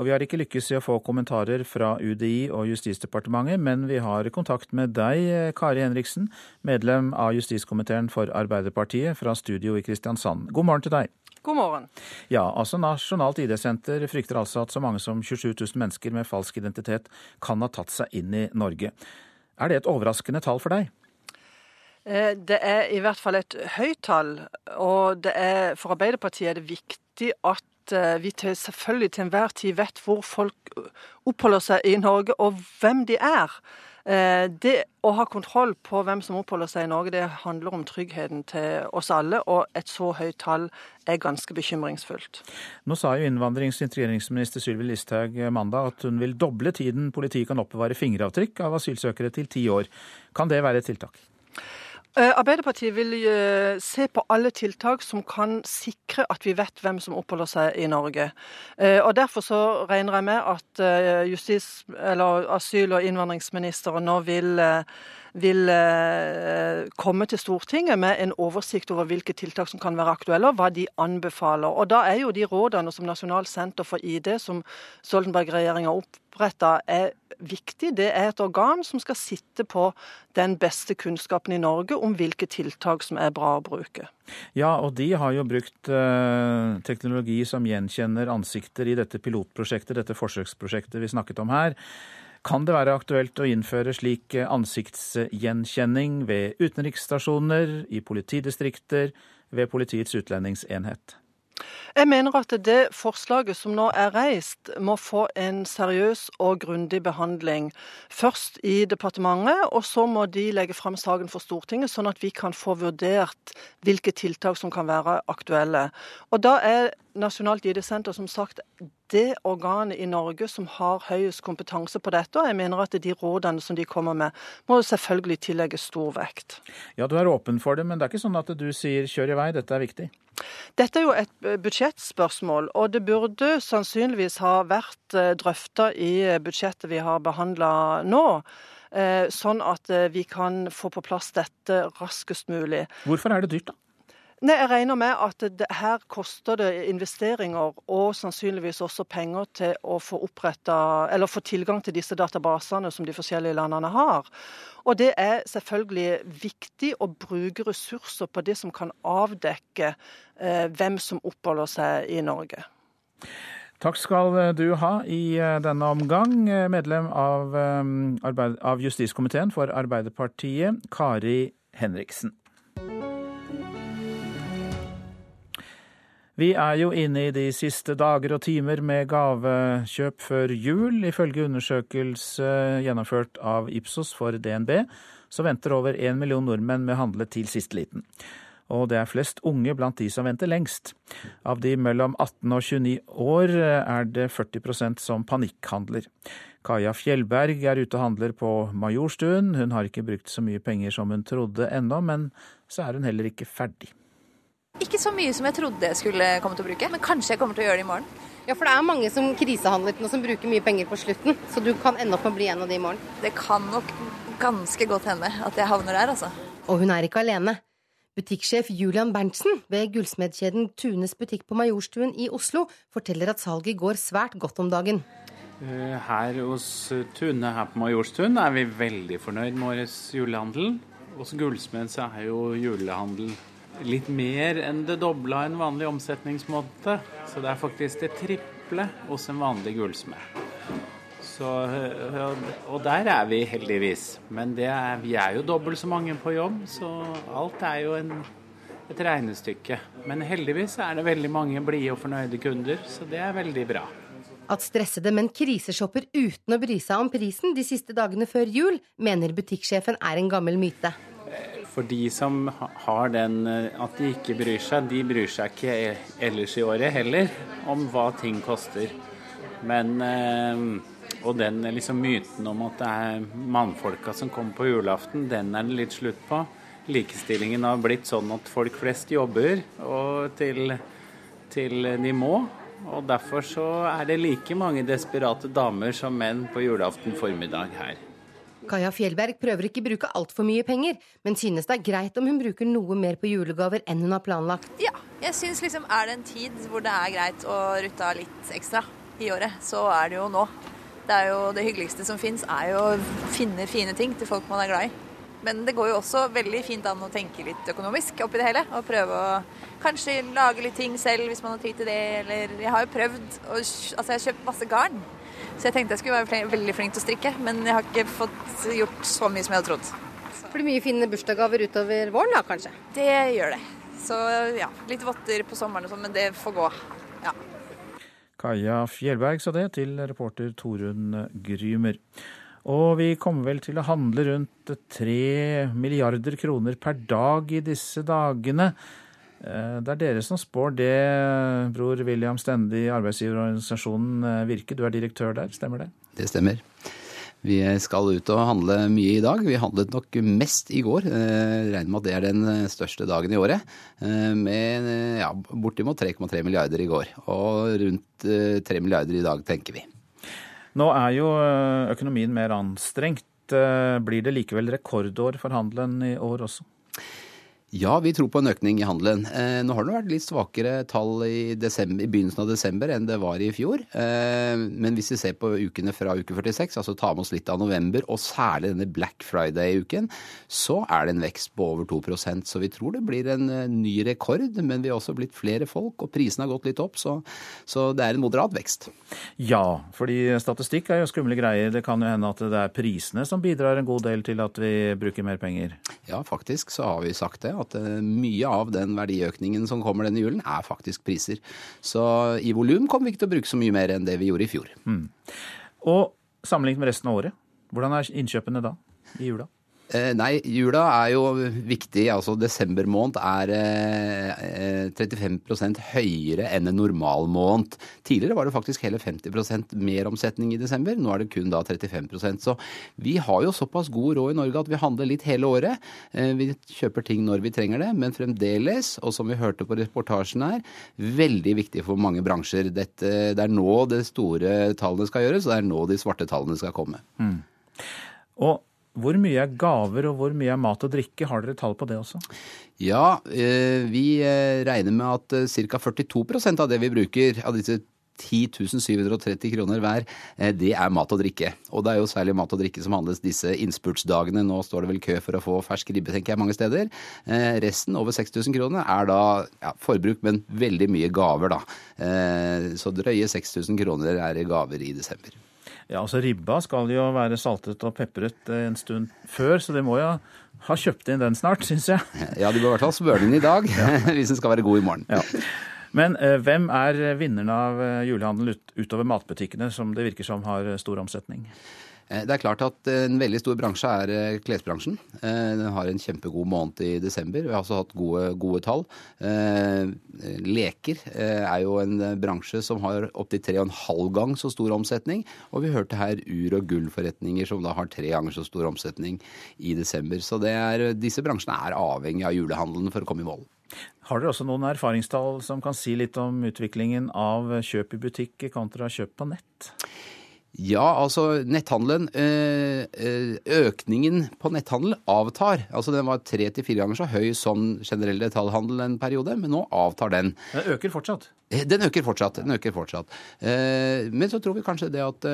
Og vi har ikke lykkes i å få kommentarer fra UDI og Justisdepartementet, men vi har kontakt med deg, Kari Henriksen, medlem av justiskomiteen for Arbeiderpartiet fra studio i Kristiansand. God morgen til deg. God morgen. Ja, altså Nasjonalt ID-senter frykter altså at så mange som 27 000 mennesker med falsk identitet kan ha tatt seg inn i Norge. Er det et overraskende tall for deg? Eh, det er i hvert fall et høyt tall. Og er, for Arbeiderpartiet er det viktig at eh, vi til, selvfølgelig til enhver tid vet hvor folk oppholder seg i Norge, og hvem de er. Eh, det å ha kontroll på hvem som oppholder seg i Norge, det handler om tryggheten til oss alle, og et så høyt tall er ganske bekymringsfullt. Nå sa jo innvandrings- og integreringsminister Sylvi Listhaug mandag at hun vil doble tiden politiet kan oppbevare fingeravtrykk av asylsøkere til ti år. Kan det være et tiltak? Eh, Arbeiderpartiet vil eh, se på alle tiltak som kan sikre at vi vet hvem som oppholder seg i Norge. Eh, og Derfor så regner jeg med at justis- eller asyl- og innvandringsministeren nå vil vil komme til Stortinget med en oversikt over hvilke tiltak som kan være aktuelle, og hva de anbefaler. Og Da er jo de rådene som Nasjonalt senter for ID, som Stoltenberg-regjeringa oppretta, er viktig. Det er et organ som skal sitte på den beste kunnskapen i Norge om hvilke tiltak som er bra å bruke. Ja, og de har jo brukt uh, teknologi som gjenkjenner ansikter i dette pilotprosjektet, dette forsøksprosjektet vi snakket om her. Kan det være aktuelt å innføre slik ansiktsgjenkjenning ved utenriksstasjoner, i politidistrikter, ved Politiets utlendingsenhet? Jeg mener at det forslaget som nå er reist, må få en seriøs og grundig behandling. Først i departementet, og så må de legge fram saken for Stortinget, sånn at vi kan få vurdert hvilke tiltak som kan være aktuelle. Og da er Nasjonalt ID-senter som sagt det organet i Norge som har høyest kompetanse på dette. Og jeg mener at de rådene som de kommer med, må selvfølgelig tillegges stor vekt. Ja, du er åpen for det, men det er ikke sånn at du sier kjør i vei, dette er viktig? Dette er jo et eh, budsjettspørsmål, og det burde sannsynligvis ha vært eh, drøfta i eh, budsjettet vi har behandla nå. Sånn at vi kan få på plass dette raskest mulig. Hvorfor er det dyrt, da? Nei, Jeg regner med at det, her koster det investeringer og sannsynligvis også penger til å få oppretta, få tilgang til disse databasene som de forskjellige landene har. Og det er selvfølgelig viktig å bruke ressurser på det som kan avdekke eh, hvem som oppholder seg i Norge. Takk skal du ha i eh, denne omgang, eh, medlem av, eh, av justiskomiteen for Arbeiderpartiet, Kari Henriksen. Vi er jo inne i de siste dager og timer med gavekjøp før jul. Ifølge undersøkelse gjennomført av Ipsos for DNB, så venter over én million nordmenn med å handle til siste liten. Og det er flest unge blant de som venter lengst. Av de mellom 18 og 29 år er det 40% som panikkhandler. Kaja Fjellberg er ute og handler på Majorstuen. Hun har ikke brukt så mye penger som hun trodde ennå, men så er hun heller ikke ferdig. Ikke så mye som jeg trodde jeg skulle komme til å bruke, men kanskje jeg kommer til å gjøre det i morgen. Ja, for det er mange som krisehandler nå som bruker mye penger på slutten, så du kan ende opp med å bli en av de i morgen. Det kan nok ganske godt hende at jeg havner der, altså. Og hun er ikke alene. Butikksjef Julian Berntsen ved gullsmedkjeden Tunes butikk på Majorstuen i Oslo forteller at salget går svært godt om dagen. Eh, her hos Tune her på Majorstuen er vi veldig fornøyd med årets julehandel. Hos Gullsmed så er jo julehandel litt mer enn det dobla en vanlig omsetningsmåte. Så det er faktisk det triple hos en vanlig gullsmed. og der er vi heldigvis. Men er, vi er jo dobbelt så mange på jobb, så alt er jo en, et regnestykke. Men heldigvis er det veldig mange blide og fornøyde kunder, så det er veldig bra. At stressede, men kriseshopper uten å bry seg om prisen de siste dagene før jul, mener butikksjefen er en gammel myte. For de som har den eh, at de ikke bryr seg, de bryr seg ikke ellers i året heller om hva ting koster. Men eh, Og den liksom myten om at det er mannfolka som kommer på julaften, den er det litt slutt på. Likestillingen har blitt sånn at folk flest jobber og til, til de må. Og derfor så er det like mange desperate damer som menn på julaften formiddag her. Kaja Fjellberg prøver ikke bruke altfor mye penger, men synes det er greit om hun bruker noe mer på julegaver enn hun har planlagt. Ja, jeg synes liksom er det en tid hvor det er greit å rutte av litt ekstra i året, så er det jo nå. Det er jo det hyggeligste som fins, er jo å finne fine ting til folk man er glad i. Men det går jo også veldig fint an å tenke litt økonomisk oppi det hele. Og prøve å kanskje lage litt ting selv hvis man har tid til det. Eller jeg har jo prøvd å Altså, jeg har kjøpt masse garn. Så jeg tenkte jeg skulle være flink, veldig flink til å strikke, men jeg har ikke fått gjort så mye som jeg hadde trodd. Så. Det blir mye fine bursdagsgaver utover våren da, kanskje? Det gjør det. Så ja, litt votter på sommeren og sånn, men det får gå. Ja. Kaja Fjellberg sa det til reporter Torunn Grymer. Og vi kommer vel til å handle rundt tre milliarder kroner per dag i disse dagene. Eh, det er dere som spår det, bror William Stende i arbeidsgiverorganisasjonen eh, Virke. Du er direktør der, stemmer det? Det stemmer. Vi skal ut og handle mye i dag. Vi handlet nok mest i går. Jeg eh, regner med at det er den største dagen i året. Med ja, bortimot 3,3 milliarder i går. Og rundt 3 milliarder i dag, tenker vi. Nå er jo økonomien mer anstrengt. Blir det likevel rekordår for handelen i år også? Ja, vi tror på en økning i handelen. Eh, nå har det vært litt svakere tall i, desember, i, begynnelsen av desember enn det var i fjor. Eh, men hvis vi ser på ukene fra uke 46, altså tar med oss litt av november, og særlig denne Black Friday-uken, så er det en vekst på over 2% Så vi tror det blir en eh, ny rekord. Men vi har også blitt flere folk, og prisene har gått litt opp. Så, så det er en moderat vekst. Ja, fordi statistikk er jo skumle greier. Det kan jo hende at det er prisene som bidrar en god del til at vi bruker mer penger? Ja, faktisk så har vi sagt det at eh, mye av den verdiøkningen som kommer denne julen, er faktisk priser. Så i volum kommer vi ikke til å bruke så mye mer enn det vi gjorde i fjor. Mm. Og sammenlignet med resten av året, hvordan er innkjøpene da i jula? Eh, nei, jula er jo viktig. altså Desember måned er eh, 35% høyere enn en normal måned. Tidligere var det faktisk hele 50% mer omsetning i desember. Nå er det kun da 35% Så vi har jo såpass god råd i Norge at vi handler litt hele året. Eh, vi kjøper ting når vi trenger det, men fremdeles, og som vi hørte på reportasjen her, veldig viktig for mange bransjer. Dette, det er nå de store tallene skal gjøres, og det er nå de svarte tallene skal komme. Mm. Og hvor mye er gaver, og hvor mye er mat og drikke? Har dere tall på det også? Ja, eh, vi eh, regner med at eh, ca. 42% av det vi bruker, av disse 10 730 kroner hver, det er mat og drikke. Og det er jo særlig mat og drikke som handles disse innspurtsdagene. Nå står det vel kø for å få fersk ribbe, tenker jeg, mange steder. Resten, over 6000 kroner, er da ja, forbruk, men veldig mye gaver, da. Så drøye 6000 kroner er gaver i desember. Ja, altså Ribba skal jo være saltet og pepret en stund før, så de må jo ha kjøpt inn den snart, syns jeg. Ja, de bør i hvert fall smøre den i dag, hvis den skal være god i morgen. Ja. Men eh, hvem er vinnerne av julehandel ut, utover matbutikkene, som det virker som har stor omsetning? Eh, det er klart at en veldig stor bransje er eh, klesbransjen. Eh, den har en kjempegod måned i desember. Vi har også hatt gode, gode tall. Leker er jo en bransje som har opptil tre og en halv gang så stor omsetning. Og vi hørte her ur- og gullforretninger som da har tre ganger så stor omsetning i desember. Så er, disse bransjene er avhengig av julehandelen for å komme i mål. Har dere også noen erfaringstall som kan si litt om utviklingen av kjøp i butikk kontra kjøp på nett? Ja, altså netthandelen eh, eh, Økningen på netthandel avtar. Altså Den var tre til fire ganger så høy som generell detaljhandel en periode, men nå avtar den. Den øker fortsatt? Eh, den øker fortsatt. den øker fortsatt. Men så tror vi kanskje det at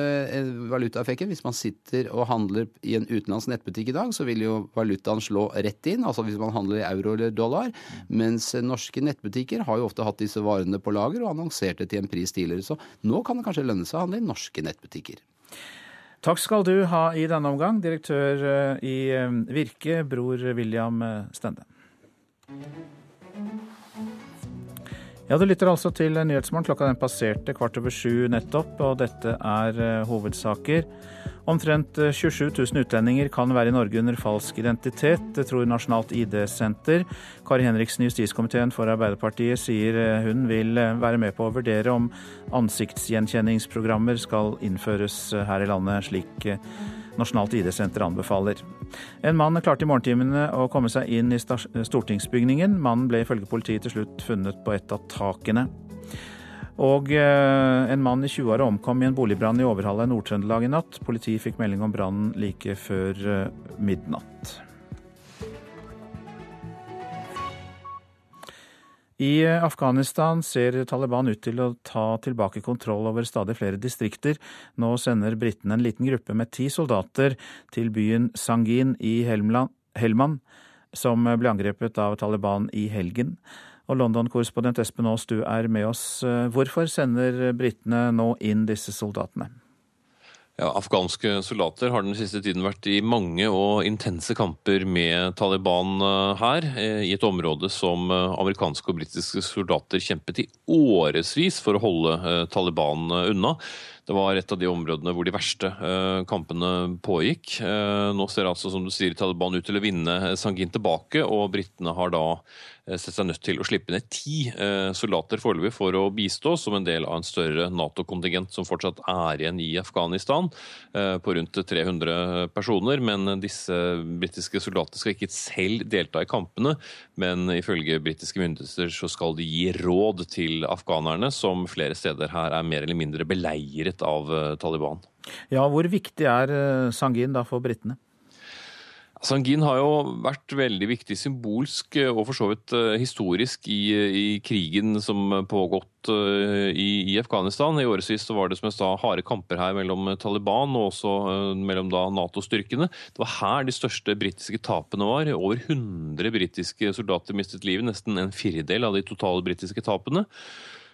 valutaeffekten Hvis man sitter og handler i en utenlandsk nettbutikk i dag, så vil jo valutaen slå rett inn. Altså hvis man handler i euro eller dollar. Mens norske nettbutikker har jo ofte hatt disse varene på lager og annonsert det til en pris tidligere. Så nå kan det kanskje lønne seg å handle i norske nettbutikker. Takk skal du ha i denne omgang, direktør eh, i eh, Virke, bror William eh, Stende. Ja, Du lytter altså til Nyhetsmorgen. Klokka den passerte kvart over sju nettopp, og dette er hovedsaker. Omtrent 27 000 utlendinger kan være i Norge under falsk identitet, det tror Nasjonalt ID-senter. Kari Henriksen justiskomiteen for Arbeiderpartiet sier hun vil være med på å vurdere om ansiktsgjenkjenningsprogrammer skal innføres her i landet, slik Nasjonalt ID-senter anbefaler. En mann klarte i morgentimene å komme seg inn i stortingsbygningen. Mannen ble ifølge politiet til slutt funnet på et av takene. Og eh, en mann i 20-åra omkom i en boligbrann i Overhalla i Nord-Trøndelag i natt. Politiet fikk melding om brannen like før eh, midnatt. I Afghanistan ser Taliban ut til å ta tilbake kontroll over stadig flere distrikter. Nå sender britene en liten gruppe med ti soldater til byen Sangin i Helman, som ble angrepet av Taliban i helgen. Og London-korrespondent Espen Aas, du er med oss. Hvorfor sender britene nå inn disse soldatene? Ja, Afghanske soldater har den siste tiden vært i mange og intense kamper med Taliban eh, her, eh, i et område som eh, amerikanske og britiske soldater kjempet i årevis for å holde Taliban unna. Det var et av de områdene hvor de verste kampene pågikk. Nå ser altså, som du sier, Taliban ut til å vinne Sangin tilbake, og britene har da Eh, sett seg nødt til å slippe ned ti eh, soldater foreløpig for å bistå som en del av en større Nato-kontingent som fortsatt er igjen i Afghanistan, eh, på rundt 300 personer. Men disse britiske soldatene skal ikke selv delta i kampene, men ifølge britiske myndigheter så skal de gi råd til afghanerne, som flere steder her er mer eller mindre beleiret av Taliban. Ja, Hvor viktig er Sangin da for britene? Sangin har jo vært veldig viktig symbolsk eh, og for så vidt eh, historisk i, i krigen som pågått eh, i, i Afghanistan. I årevis var det som jeg sa, harde kamper her mellom Taliban og også mellom Nato-styrkene. Det var her de største britiske tapene var. Over 100 britiske soldater mistet livet, nesten en firedel av de totale britiske tapene.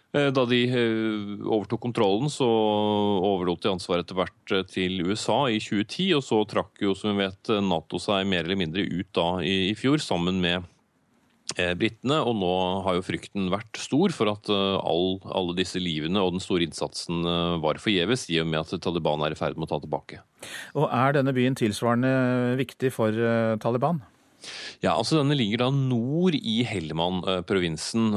Eh, da de eh, overtok kontrollen, så overlot de ansvaret etter hvert eh, til USA i 2010. Og så trakk jo, som vi vet, Nato seg mer eller mindre ut da i, fjor, sammen med britene. Og nå har jo frykten vært stor for at all, alle disse livene og den store innsatsen var forgjeves, i og med at Taliban er i ferd med å ta tilbake. Og er denne byen tilsvarende viktig for Taliban? Ja, altså Denne ligger da nord i Helmand-provinsen,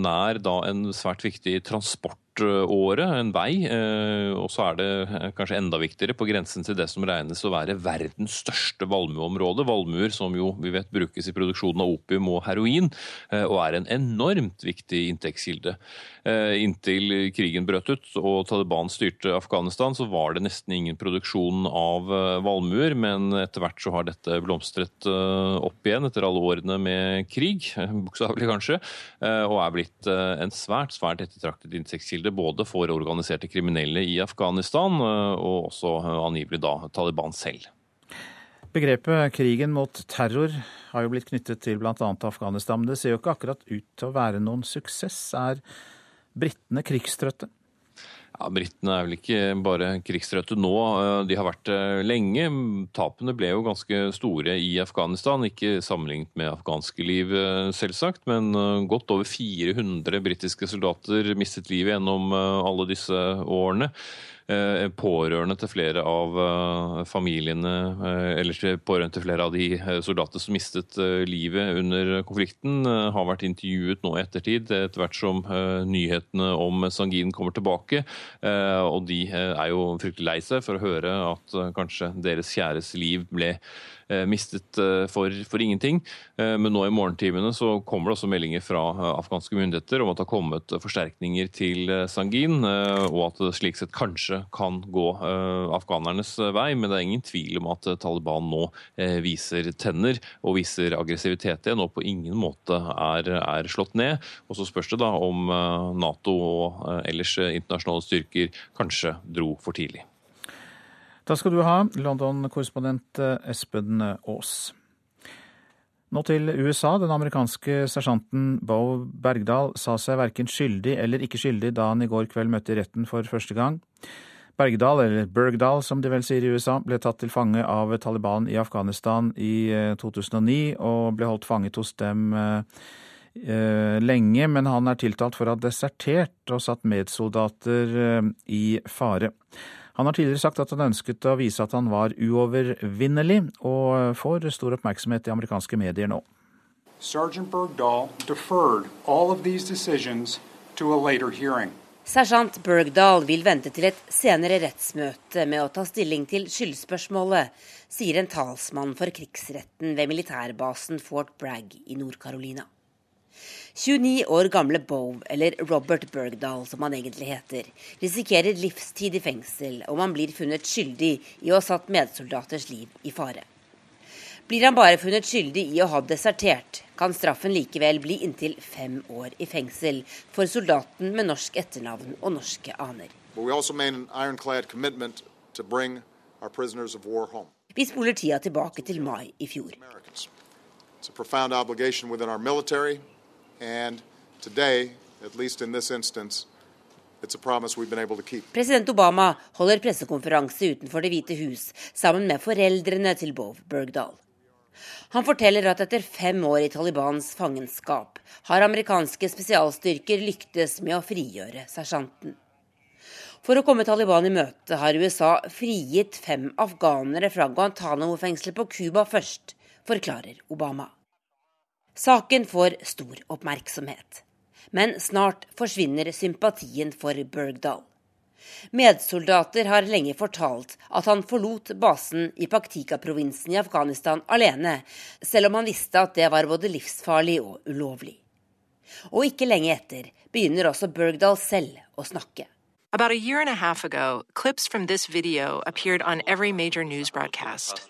nær da en svært viktig transport året, en vei. Eh, og så er det eh, kanskje enda viktigere på grensen til det som regnes å være verdens største valmueområde. Valmuer som jo vi vet brukes i produksjonen av opium og heroin, eh, og er en enormt viktig inntektskilde. Inntil krigen brøt ut og Taliban styrte Afghanistan, så var det nesten ingen produksjon av valmuer, men etter hvert så har dette blomstret opp igjen etter alle årene med krig, bokstavelig kanskje, og er blitt en svært, svært ettertraktet inntektskilde kilde både for organiserte kriminelle i Afghanistan eh, og også eh, angivelig da Taliban selv. Begrepet krigen mot terror har jo blitt knyttet til bl.a. Afghanistan, men det ser jo ikke akkurat ut til å være noen suksess. Er britene krigstrøtte? Ja, Britene er vel ikke bare krigstrøtte nå, eh, de har vært det lenge. Tapene ble jo ganske store i Afghanistan, ikke sammenlignet med afghanske liv, eh, selvsagt. Men eh, godt over 400 britiske soldater mistet livet gjennom alle disse årene. Eh, pårørende til flere av eh, familiene, eh, eller pårørende til flere av de soldatene som mistet livet under konflikten, har vært intervjuet nå i ettertid, etter hvert som nyhetene om Sangin kommer tilbake. Og de er jo fryktelig lei seg for å høre at kanskje deres kjæres liv ble mistet eh, for, for, ingenting. Eh, men nå i morgentimene så kommer det også meldinger fra afghanske myndigheter om at det har kommet forsterkninger til Sangin, og at det slik sett kanskje kan gå afghanernes vei. Men det er ingen tvil om at Taliban nå viser tenner og viser aggressivitet igjen, og på ingen måte er, er slått ned. Og så spørs det da om Nato og ellers internasjonale styrker kanskje dro for tidlig. Takk skal du ha, London-korrespondent eh, Espen Aas. Nå til USA. Den amerikanske sersjanten Bo Bergdal sa seg verken skyldig eller ikke skyldig da han i går kveld møtte retten for første gang. Bergdal, eller Bergdal som de vel sier i USA, ble tatt til fange av Taliban i Afghanistan i 2009 eh, og ble holdt fanget hos dem eh, lenge, men han er tiltalt for å ha desertert og satt medsoldater i fare. Han har tidligere sagt at han ønsket å vise at han var uovervinnelig, og får stor oppmerksomhet i amerikanske medier nå. Sergeant Bergdahl deferred all of these decisions to a later hearing. Sersjant Bergdahl vil vente til et senere rettsmøte med å ta stilling til skyldspørsmålet, sier en talsmann for krigsretten ved militærbasen Fort Bragg i Nord-Carolina. 29 år gamle Bove, eller Robert Bergdahl som han egentlig heter, risikerer livstid i fengsel om han blir funnet skyldig i å ha satt medsoldaters liv i fare. Blir han bare funnet skyldig i å ha desertert, kan straffen likevel bli inntil fem år i fengsel for soldaten med norsk etternavn og norske aner. Vi spoler tida tilbake til mai i fjor. It's a profound obligation within our military And today, at least in this instance, President Obama holder pressekonferanse utenfor Det hvite hus sammen med foreldrene til Bov Bergdahl. Han forteller at etter fem år i Talibans fangenskap har amerikanske spesialstyrker lyktes med å frigjøre sersjanten. For å komme Taliban i møte har USA frigitt fem afghanere fra Guantánamo-fengselet på Cuba først, forklarer Obama. Saken får stor oppmerksomhet. Men snart forsvinner sympatien for Bergdal. Medsoldater har lenge fortalt at han forlot basen i Paktika-provinsen i Afghanistan alene, selv om han visste at det var både livsfarlig og ulovlig. Og ikke lenge etter begynner også Bergdal selv å snakke. About a year and a half ago, clips from this video appeared on every major news broadcast.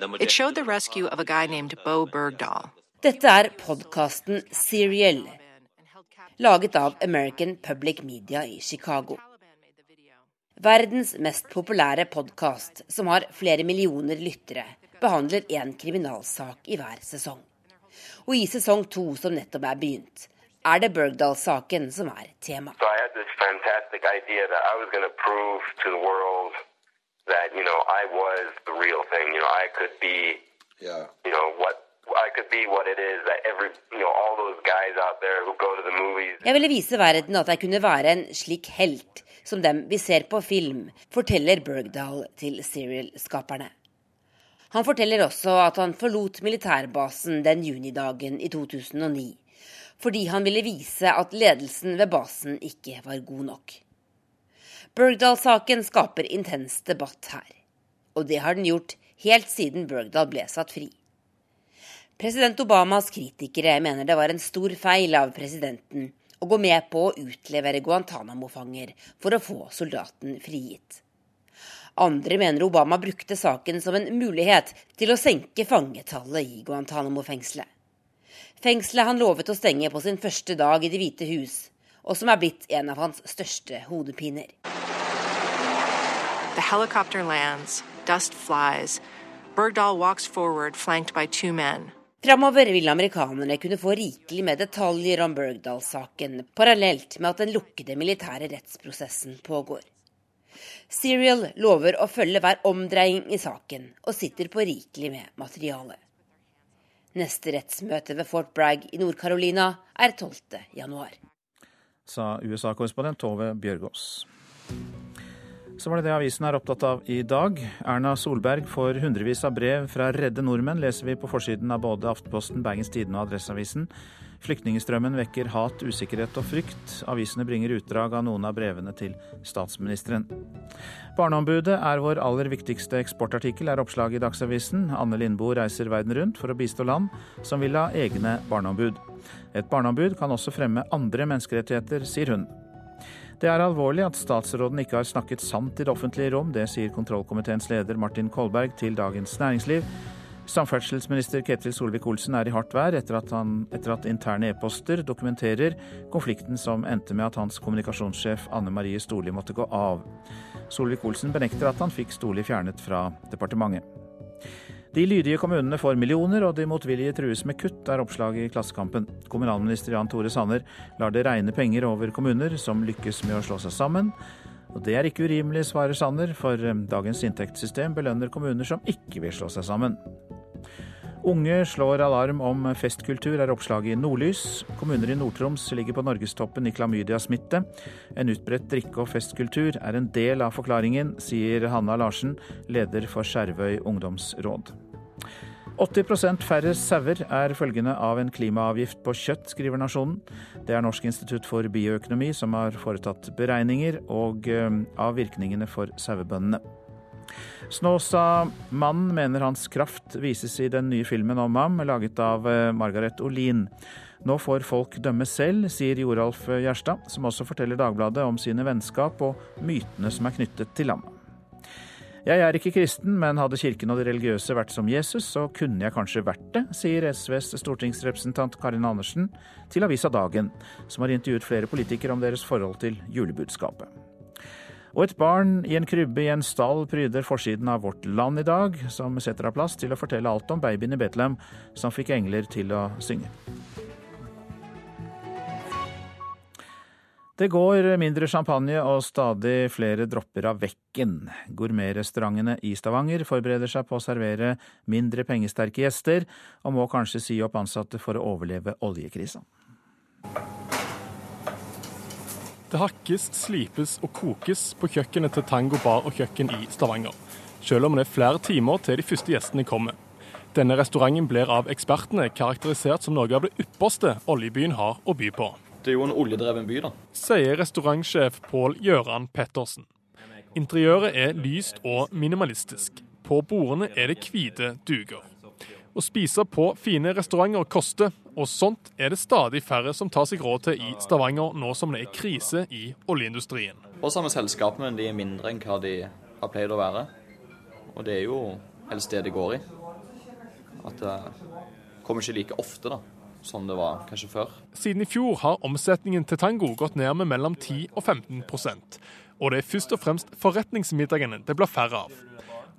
It showed the rescue of a guy named Bo Bergdahl. Dette er podkasten Serial, laget av American Public Media i Chicago. Verdens mest populære podkast, som har flere millioner lyttere, behandler én kriminalsak i hver sesong. Og i sesong to, som nettopp er begynt, er det Bergdahl-saken som er tema. So that you know I was the real thing. You know I could be, yeah. you know what Jeg ville vise verden at jeg kunne være en slik helt som dem vi ser på film, forteller Bergdahl til Serial-skaperne. Han forteller også at han forlot militærbasen den junidagen i 2009, fordi han ville vise at ledelsen ved basen ikke var god nok. Bergdahl-saken skaper intens debatt her, og det har den gjort helt siden Bergdahl ble satt fri. President Obamas kritikere mener det var en stor feil av presidenten å gå med på å utlevere Guantánamo-fanger for å få soldaten frigitt. Andre mener Obama brukte saken som en mulighet til å senke fangetallet i Guantánamo-fengselet. Fengselet han lovet å stenge på sin første dag i Det hvite hus, og som er blitt en av hans største hodepiner. The helicopter lands, dust flies. Bergdahl walks forward, flanked by two men. Framover vil amerikanerne kunne få rikelig med detaljer om Bergdahl-saken, parallelt med at den lukkede militære rettsprosessen pågår. Serial lover å følge hver omdreining i saken, og sitter på rikelig med materiale. Neste rettsmøte ved Fort Bragg i Nord-Carolina er 12. januar. Sa USA-korrespondent Tove Bjørgaas. Så var det det avisen er opptatt av i dag. Erna Solberg får hundrevis av brev fra redde nordmenn, leser vi på forsiden av både Aftenposten, Bergens Tidende og Adresseavisen. Flyktningstrømmen vekker hat, usikkerhet og frykt. Avisene bringer utdrag av noen av brevene til statsministeren. Barneombudet er vår aller viktigste eksportartikkel, er oppslaget i Dagsavisen. Anne Lindboe reiser verden rundt for å bistå land som vil ha egne barneombud. Et barneombud kan også fremme andre menneskerettigheter, sier hun. Det er alvorlig at statsråden ikke har snakket sant i det offentlige rom. Det sier kontrollkomiteens leder Martin Kolberg til Dagens Næringsliv. Samferdselsminister Ketil Solvik-Olsen er i hardt vær etter at, han, etter at interne e-poster dokumenterer konflikten som endte med at hans kommunikasjonssjef Anne Marie Storli måtte gå av. Solvik-Olsen benekter at han fikk Storli fjernet fra departementet. De lydige kommunene får millioner, og de motvillige trues med kutt, er oppslaget i Klassekampen. Kommunalminister Jan Tore Sanner lar det regne penger over kommuner som lykkes med å slå seg sammen. Og det er ikke urimelig, svarer Sanner, for eh, dagens inntektssystem belønner kommuner som ikke vil slå seg sammen. Unge slår alarm om festkultur, er oppslaget i Nordlys. Kommuner i Nord-Troms ligger på norgestoppen i klamydia-smitte. En utbredt drikke- og festkultur er en del av forklaringen, sier Hanna Larsen, leder for Skjervøy ungdomsråd. 80% færre sauer er følgende av en klimaavgift på kjøtt, skriver Nasjonen. Det er Norsk institutt for bioøkonomi som har foretatt beregninger og eh, av virkningene for sauebøndene. Snåsa-mannen mener hans kraft vises i den nye filmen om ham, laget av eh, Margaret Olin. Nå får folk dømme selv, sier Joralf Gjerstad, som også forteller Dagbladet om sine vennskap og mytene som er knyttet til ham. Jeg er ikke kristen, men hadde kirken og de religiøse vært som Jesus, så kunne jeg kanskje vært det, sier SVs stortingsrepresentant Karin Andersen til avisa Dagen, som har intervjuet flere politikere om deres forhold til julebudskapet. Og et barn i en krybbe i en stall pryder forsiden av Vårt Land i dag, som setter av plass til å fortelle alt om babyen i Betlehem som fikk engler til å synge. Det går mindre champagne og stadig flere dropper av vekken. Gourmetrestaurantene i Stavanger forbereder seg på å servere mindre pengesterke gjester, og må kanskje si opp ansatte for å overleve oljekrisa. Det hakkes, slipes og kokes på kjøkkenet til Tango bar og kjøkken i Stavanger. Selv om det er flere timer til de første gjestene kommer. Denne restauranten blir av ekspertene karakterisert som noe av det ypperste oljebyen har å by på. Det er jo en oljedreven by, da. Sier restaurantsjef Pål Gjøran Pettersen. Interiøret er lyst og minimalistisk. På bordene er det hvite duker. Å spise på fine restauranter koster, og sånt er det stadig færre som tar seg råd til i Stavanger nå som det er krise i oljeindustrien. Og samme selskap, men de er mindre enn hva de har pleid å være. Og det er jo helst det det går i. At det kommer ikke like ofte, da som det var kanskje før. Siden i fjor har omsetningen til Tango gått ned med mellom 10 og 15% Og det er først og fremst forretningsmiddagene det blir færre av.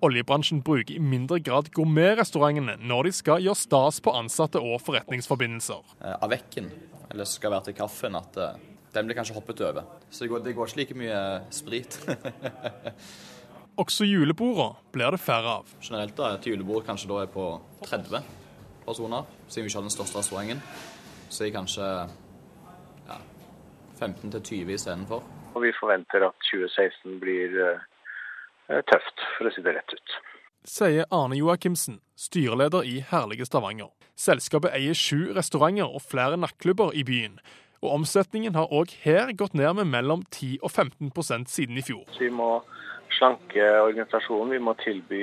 Oljebransjen bruker i mindre grad gourmetrestaurantene når de skal gjøre stas på ansatte og forretningsforbindelser. Av vekken, eller skal være til kaffen, at eh, den blir kanskje hoppet over. Så det går, det går ikke like mye sprit. Også julebordene blir det færre av. Generelt da, et julebord kanskje da er på 30 personer, siden vi ikke har den største restauranten. Så er kanskje ja, 15 til 20 istedenfor. Og vi forventer at 2016 blir uh, tøft, for å si det rett ut. Sier Arne Joakimsen, styreleder i Herlige Stavanger. Selskapet eier sju restauranter og flere nattklubber i byen. Og omsetningen har òg her gått ned med mellom 10 og 15% siden i fjor. Så vi må slanke organisasjonen. Vi må tilby,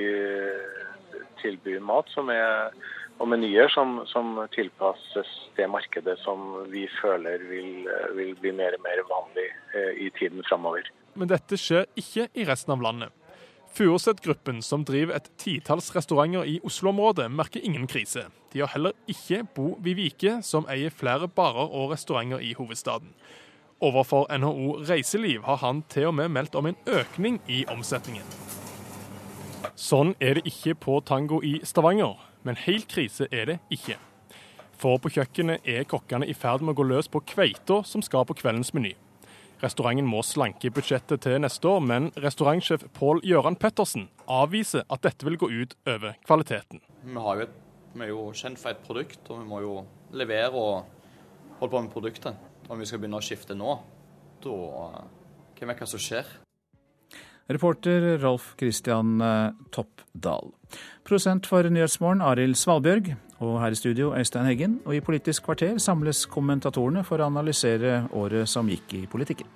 tilby mat som er, og menyer som, som, tilpasses det markedet som vi føler vil, vil bli mer og mer vanlig eh, i tiden framover. Men dette skjer ikke i resten av landet. Furuset-gruppen, som driver et titalls restauranter i Oslo-området, merker ingen krise. De har heller ikke Bo Vivike, som eier flere barer og restauranter i hovedstaden. Overfor NHO Reiseliv har han til og med meldt om en økning i omsetningen. Sånn er det ikke på Tango i Stavanger, men helt krise er det ikke. For på kjøkkenet er kokkene i ferd med å gå løs på kveita som skal på kveldens meny. Restauranten må slanke budsjettet til neste år, men restaurantsjef Pål Gøran Pettersen avviser at dette vil gå ut over kvaliteten. Vi, et, vi, er jo kjent for et produkt, og vi må jo levere og holde på med produktet. Om vi skal begynne å skifte nå, da Hvem vet hva som skjer? Reporter Rolf Christian eh, Toppdal. Prosent for Nyhetsmorgen Arild Svalbjørg. Og her i studio Øystein Heggen. Og i Politisk kvarter samles kommentatorene for å analysere året som gikk i politikken.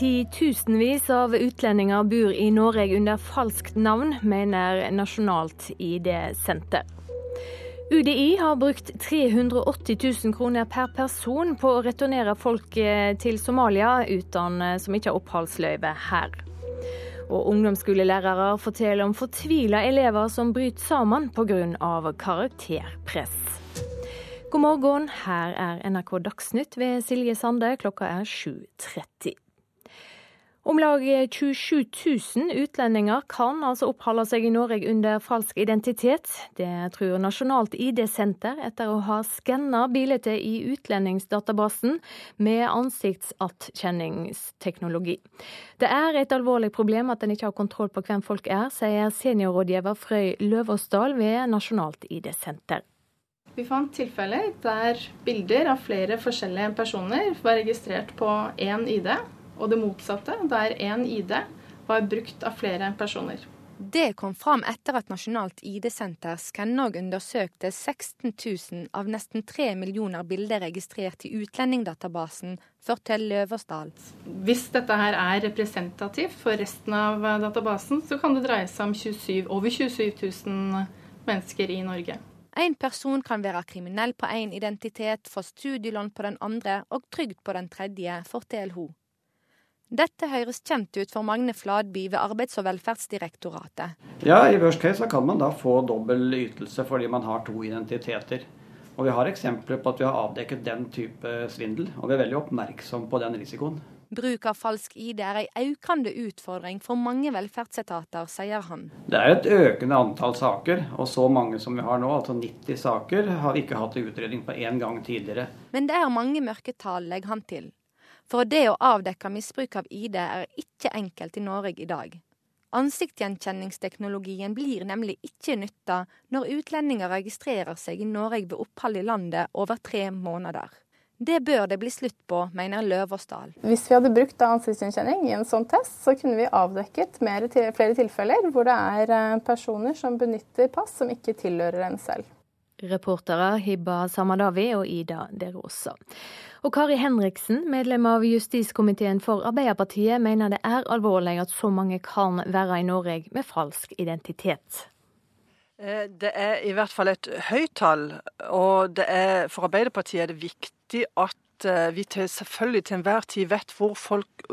Titusenvis av utlendinger bor i Norge under falskt navn, mener Nasjonalt ID-senter. UDI har brukt 380 000 kroner per person på å returnere folk eh, til Somalia uten, eh, som ikke har oppholdsløyve her. Og ungdomsskolelærere forteller om fortvila elever som bryter sammen pga. karakterpress. God morgen, her er NRK Dagsnytt ved Silje Sande. Klokka er 7.30. Om lag 27 000 utlendinger kan altså oppholde seg i Norge under falsk identitet. Det tror Nasjonalt ID-senter etter å ha skanna bildet i utlendingsdatabasen med ansiktsattkjenningsteknologi. Det er et alvorlig problem at en ikke har kontroll på hvem folk er, sier seniorrådgiver Frøy Løvåsdal ved Nasjonalt ID-senter. Vi fant tilfeller der bilder av flere forskjellige personer var registrert på én ID og det motsatte, der én ID var brukt av flere personer. Det kom fram etter at Nasjonalt ID-senter skanna undersøkte 16 000 av nesten 3 millioner bilder registrert i utlendingdatabasen, forteller Løversdal. Hvis dette her er representativt for resten av databasen, så kan det dreie seg om 27, over 27 000 mennesker i Norge. En person kan være kriminell på én identitet, få studielån på den andre og trygd på den tredje, forteller hun. Dette høres kjent ut for Magne Fladby ved Arbeids- og velferdsdirektoratet. Ja, i worst case kan man da få dobbel ytelse fordi man har to identiteter. Og Vi har eksempler på at vi har avdekket den type svindel, og vi er veldig oppmerksom på den risikoen. Bruk av falsk ID er en økende utfordring for mange velferdsetater, sier han. Det er et økende antall saker, og så mange som vi har nå, altså 90 saker, har vi ikke hatt utredning på én gang tidligere. Men det er mange mørketall, legger han til. For det å avdekke misbruk av ID er ikke enkelt i Norge i dag. Ansiktsgjenkjenningsteknologien blir nemlig ikke nytta når utlendinger registrerer seg i Norge ved opphold i landet over tre måneder. Det bør det bli slutt på, mener Løversdal. Hvis vi hadde brukt ansiktsgjenkjenning i en sånn test, så kunne vi avdekket flere tilfeller hvor det er eh, personer som benytter pass som ikke tilhører en selv. Reportere Hibba Samadawi og Ida De Rosa. Og Kari Henriksen, medlem av justiskomiteen for Arbeiderpartiet, mener det er alvorlig at så mange kan være i Norge med falsk identitet. Eh, det er i hvert fall et høyt tall, og er, for Arbeiderpartiet er det viktig at eh, vi til, selvfølgelig til enhver tid vet hvor folk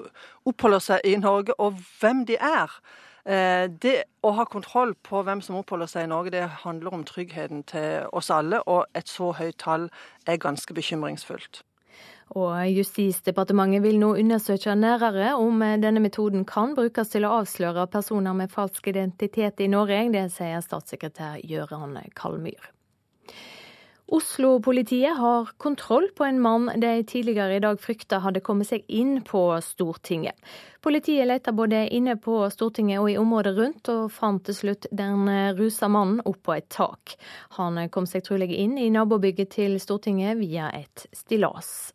oppholder seg i Norge, og hvem de er. Eh, det å ha kontroll på hvem som oppholder seg i Norge, det handler om tryggheten til oss alle, og et så høyt tall er ganske bekymringsfullt. Og Justisdepartementet vil nå undersøke nærere om denne metoden kan brukes til å avsløre personer med falsk identitet i Norge. Det sier statssekretær Gøran Kalmyr. Oslo-politiet har kontroll på en mann de tidligere i dag frykta hadde kommet seg inn på Stortinget. Politiet lette både inne på Stortinget og i området rundt, og fant til slutt den rusa mannen oppå et tak. Han kom seg trolig inn i nabobygget til Stortinget via et stillas.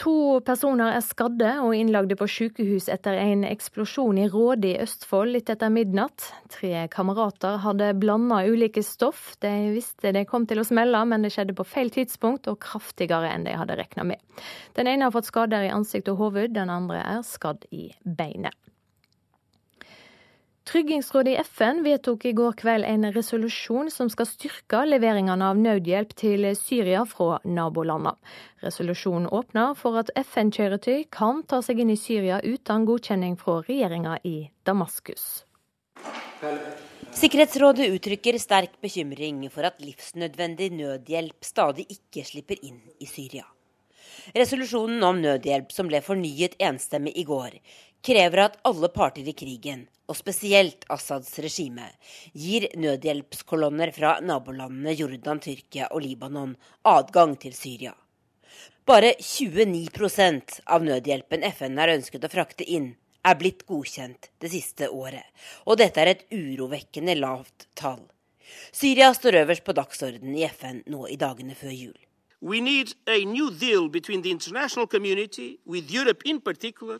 To personer er skadde og innlagde på sykehus etter en eksplosjon i Råde i Østfold litt etter midnatt. Tre kamerater hadde blanda ulike stoff. De visste det kom til å smelle, men det skjedde på feil tidspunkt og kraftigere enn de hadde regna med. Den ene har fått skader i ansikt og hode, den andre er skadd i beinet. Tryggingsrådet i FN vedtok i går kveld en resolusjon som skal styrke leveringene av nødhjelp til Syria fra nabolandene. Resolusjonen åpner for at FN-kjøretøy kan ta seg inn i Syria uten godkjenning fra regjeringa i Damaskus. Sikkerhetsrådet uttrykker sterk bekymring for at livsnødvendig nødhjelp stadig ikke slipper inn i Syria. Resolusjonen om nødhjelp som ble fornyet enstemmig i går, krever at alle parter i krigen, og spesielt Assads regime, gir nødhjelpskolonner fra nabolandene Jordan, Tyrkia og Libanon adgang til Syria. Bare 29% av nødhjelpen FN har ønsket å frakte inn, er blitt godkjent det siste året, og dette er et urovekkende lavt tall. Syria står øverst på dagsordenen i FN nå i dagene før jul. We need a new deal between the international community, with Europe in particular.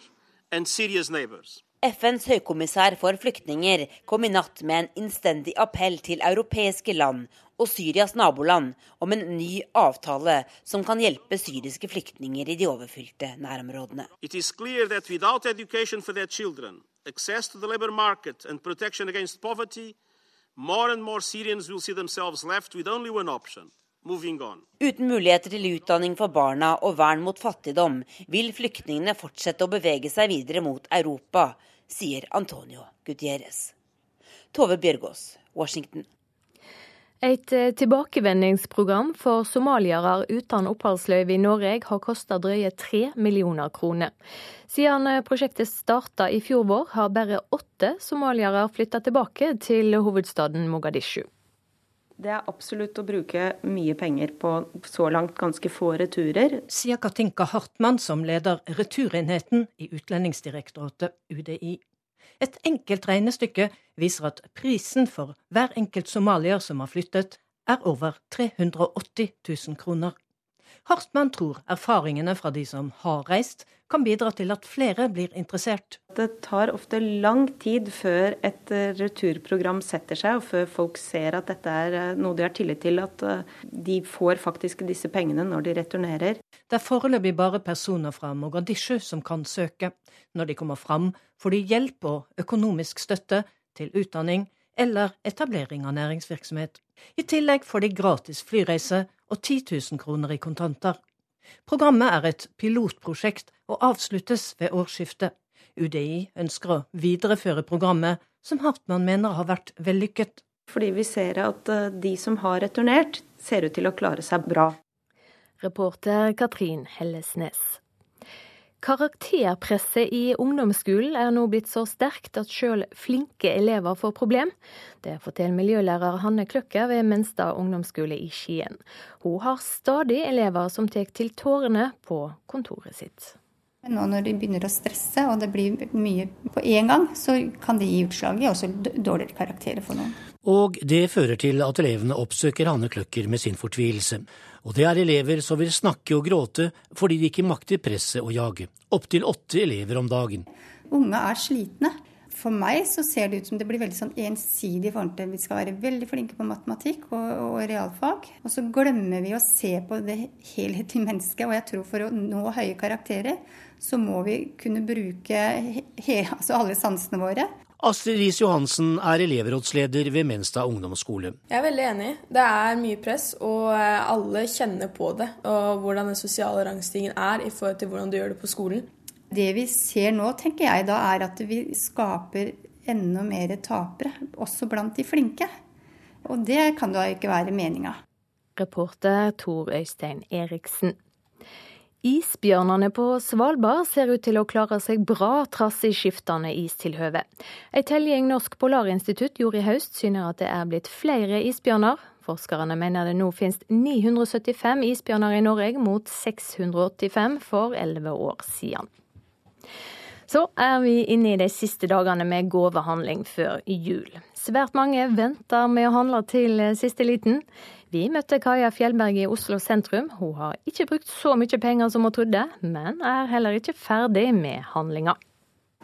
FNs høykommissær for flyktninger kom i natt med en innstendig appell til europeiske land og Syrias naboland om en ny avtale som kan hjelpe syriske flyktninger i de overfylte nærområdene. It is clear that without education for their children, access to the labor market and protection against poverty, more and more Syrians will see themselves left with only one option Uten muligheter til utdanning for barna og vern mot fattigdom vil flyktningene fortsette å bevege seg videre mot Europa, sier Antonio Gutierrez. Tove Bjørgaas, Washington. Et eh, tilbakevendingsprogram for somaliere uten oppholdsløyve i Norge har kosta drøye tre millioner kroner. Siden eh, prosjektet starta i fjor vår, har bare åtte somaliere flytta tilbake til hovedstaden Mogadishu. Det er absolutt å bruke mye penger på så langt ganske få returer. Sier Katinka Hartmann, som leder returenheten i Utlendingsdirektoratet, UDI. Et enkelt regnestykke viser at prisen for hver enkelt somalier som har flyttet, er over 380 000 kroner. Hartmann tror erfaringene fra de som har reist, kan bidra til at flere blir interessert. Det tar ofte lang tid før et eh, returprogram setter seg, og før folk ser at dette er eh, noe de har tillit til, at eh, de får faktisk disse pengene når de returnerer. Det er foreløpig bare personer fra Mogadishu som kan søke. Når de kommer fram, får de hjelp og økonomisk støtte til utdanning eller etablering av næringsvirksomhet. I tillegg får de gratis flyreise og 10 000 kroner i kontanter. Programmet er et pilotprosjekt og avsluttes ved årsskiftet. UDI ønsker å videreføre programmet, som Hartmann mener har vært vellykket. Fordi vi ser at eh, de som har returnert, ser ut til å klare seg bra. Reporter Katrin Hellesnes. Karakterpresset i ungdomsskolen er nå blitt så sterkt at sjøl flinke elever får problem. Det forteller miljølærer Hanne Kløkker ved Menstad ungdomsskole i Skien. Hun har stadig elever som tar til tårene på kontoret sitt. Nå når de begynner å stresse og det blir mye på én gang, så kan det gi utslag i også dårligere karakterer for noen. Og det fører til at elevene oppsøker Hanne Kløkker med sin fortvilelse. Og det er elever som vil snakke og gråte fordi de ikke makter presset og jage. Opptil åtte elever om dagen. Unge er slitne. For meg så ser det ut som det blir veldig sånn ensidig forhold til vi skal være veldig flinke på matematikk og, og, realfag. Og så glemmer vi å se på det helhetlige mennesket. Og jeg tror for å nå høye karakterer, så må vi kunne bruke he, altså alle sansene våre. Astrid Riis Johansen er elevrådsleder ved Menstad ungdomsskole. Jeg er veldig enig. Det er mye press, og eh, alle kjenner på det. Og hvordan den sosiale rangstigen er i forhold til hvordan du gjør det på skolen. Det vi ser nå, tenker jeg da, er at vi skaper enda mer tapere, også blant de flinke. Og det kan da ikke være meninga. Reporter Tor Øystein Eriksen. Isbjørnene på Svalbard ser ut til å klare seg bra trass i skiftende istilhøve. Ei telling Norsk Polarinstitutt gjorde i høst syner at det er blitt flere isbjørner. Forskerne mener det nå finnes 975 isbjørner i Norge, mot 685 for elleve år siden. Så er vi inne i de siste dagene med gavehandling før jul. Svært mange venter med å handle til siste liten. Vi møtte Kaja Fjellberg i Oslo sentrum. Hun har ikke brukt så mye penger som hun trodde, men er heller ikke ferdig med handlinga.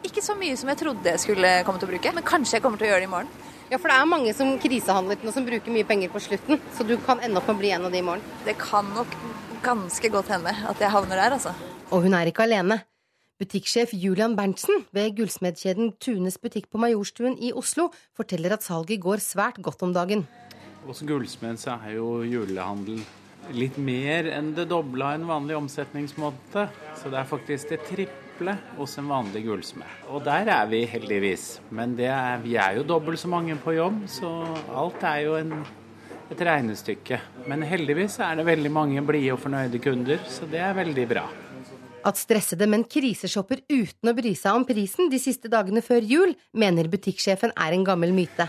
Ikke så mye som jeg trodde jeg skulle komme til å bruke, men kanskje jeg kommer til å gjøre det i morgen. Ja, for det er mange som krisehandler og som bruker mye penger på slutten. Så du kan ende opp med å bli en av de i morgen. Det kan nok ganske godt hende at jeg havner der, altså. Og hun er ikke alene. Butikksjef Julian Berntsen ved gullsmedkjeden Tunes butikk på Majorstuen i Oslo forteller at salget går svært godt om dagen. Hos gullsmeden så er jo julehandel litt mer enn det doble av en vanlig omsetningsmåte. Så det er faktisk det triple hos en vanlig gullsmed. Og der er vi heldigvis. Men er, vi er jo dobbelt så mange på jobb, så alt er jo en, et regnestykke. Men heldigvis er det veldig mange blide og fornøyde kunder, så det er veldig bra. At stressede menn kriseshopper uten å bry seg om prisen de siste dagene før jul, mener butikksjefen er en gammel myte.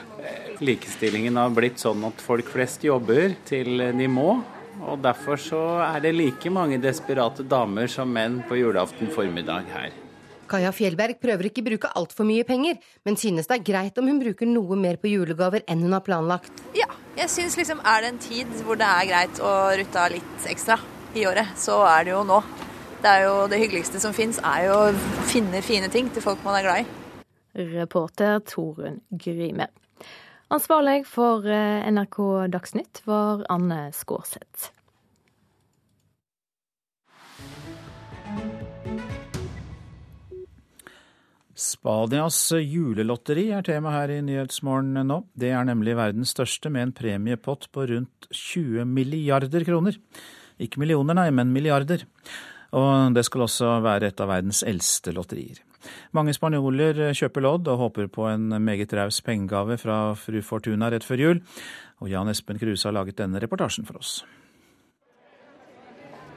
Likestillingen har blitt sånn at folk flest jobber til de må. Og derfor så er det like mange desperate damer som menn på julaften formiddag her. Kaja Fjellberg prøver ikke bruke altfor mye penger, men synes det er greit om hun bruker noe mer på julegaver enn hun har planlagt. Ja, jeg synes liksom er det en tid hvor det er greit å rutte av litt ekstra i året, så er det jo nå. Det er jo det hyggeligste som fins, er jo å finne fine ting til folk man er glad i. Reporter Torunn Gryme. Ansvarlig for eh, NRK Dagsnytt var Anne Skårseth. Spanias julelotteri er tema her i Nyhetsmorgen nå. Det er nemlig verdens største, med en premiepott på rundt 20 milliarder kroner. Ikke millioner, nei, men milliarder. Og det skal også være et av verdens eldste lotterier. Mange spanjoler kjøper lodd og håper på en meget raus pengegave fra fru Fortuna rett før jul. Og Jan Espen Kruse har laget denne reportasjen for oss.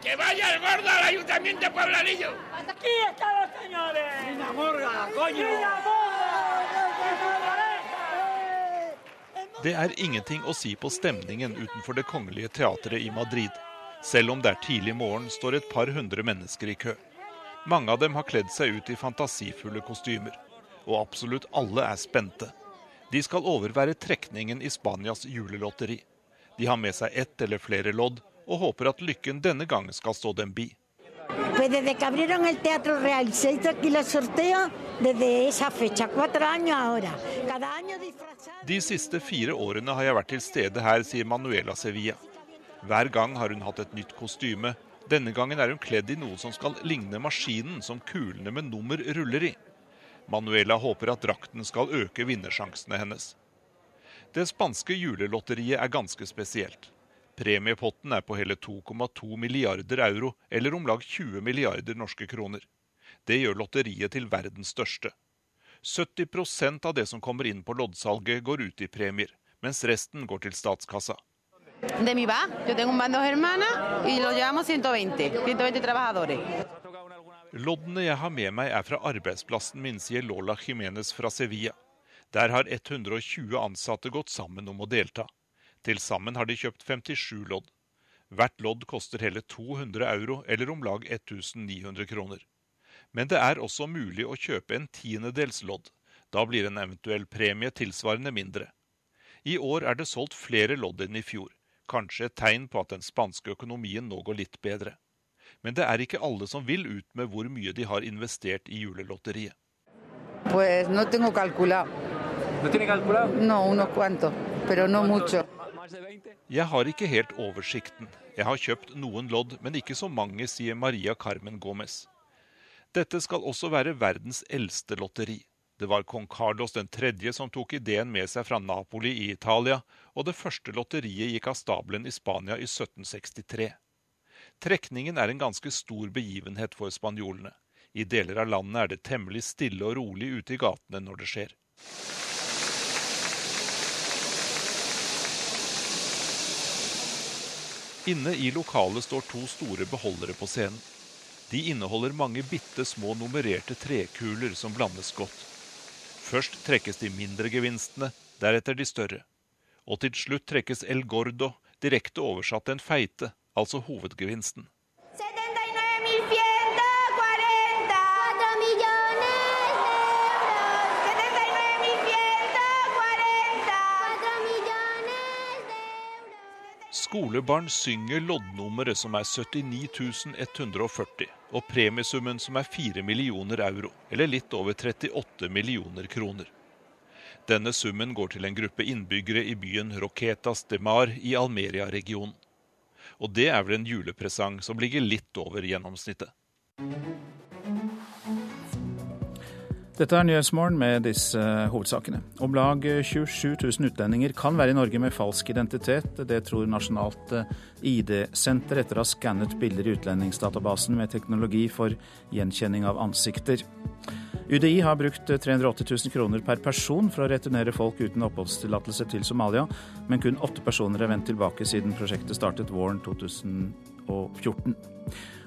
Que vaya el gordo al ayuntamiento de Pueblanillo! Aquí están los señores! ¡Una morga, coño! Det er ingenting å si på stemningen utenfor Det kongelige teatret i Madrid. Selv om det er tidlig morgen, står et par hundre mennesker i kø. Mange av dem har kledd seg ut i fantasifulle kostymer. Og absolutt alle er spente. De skal overvære trekningen i Spanias julelotteri. De har med seg ett eller flere lodd, og håper at lykken denne gangen skal stå dem bi. De siste fire årene har jeg vært til stede her, sier Manuela Sevilla. Hver gang har hun hatt et nytt kostyme. Denne gangen er hun kledd i noe som skal ligne maskinen som kulene med nummer ruller i. Manuela håper at drakten skal øke vinnersjansene hennes. Det spanske julelotteriet er ganske spesielt. Premiepotten er på hele 2,2 milliarder euro, eller om lag 20 milliarder norske kroner. Det gjør lotteriet til verdens største. 70% av det som kommer inn på loddsalget, går ut i premier, mens resten går til statskassa. De mi bar. Yo tengo un bar de hermanas y lo llevamos 120. 120 trabajadores. Loddene jeg har med meg er fra arbeidsplassen min, sier Lola Jimenez fra Sevilla. Der har 120 ansatte gått sammen om å delta. Til sammen har de kjøpt 57 lodd. Hvert lodd koster hele 200 euro, eller om lag 1900 kroner. Men det er også mulig å kjøpe en tiendedels lodd. Da blir en eventuell premie tilsvarende mindre. I år er det solgt flere lodd enn i fjor kanskje et tegn på at den spanske økonomien nå går litt bedre. Men det er ikke alle som vil ut med hvor mye de har investert i julelotteriet. Pues no tengo calculado. ¿No tiene calculado? No, unos cuantos, pero no mucho. Jeg har ikke helt oversikten. Jeg har kjøpt noen lodd, men ikke så mange, sier Maria Carmen Gomez. Dette skal også være verdens eldste lotteri. Det var kong Carlos 3. som tok ideen med seg fra Napoli i Italia, og det første lotteriet gikk av stabelen i Spania i 1763. Trekningen er en ganske stor begivenhet for spanjolene. I deler av landet er det temmelig stille og rolig ute i gatene når det skjer. Inne i lokalet står to store beholdere på scenen. De inneholder mange bitte små nummererte trekuler som blandes godt. Først trekkes de mindre gevinstene, deretter de større. Og til slutt trekkes El Gordo, direkte oversatt en feite, altså hovedgevinsten. Skolebarn synger loddnummeret som er 79 140, og premiesummen som er 4 millioner euro, eller litt over 38 millioner kroner. Denne summen går til en gruppe innbyggere i byen Roquetas de Mar i Almeria-regionen. Og det er vel en julepresang som ligger litt over gjennomsnittet. Dette er Nyhetsmorgen med disse hovedsakene. Om lag 27 000 utlendinger kan være i Norge med falsk identitet. Det tror Nasjonalt ID-senter etter å ha skannet bilder i utlendingsdatabasen med teknologi for gjenkjenning av ansikter. UDI har brukt 380 000 kroner per person for å returnere folk uten oppholdstillatelse til Somalia, men kun åtte personer er vendt tilbake siden prosjektet startet våren 2014.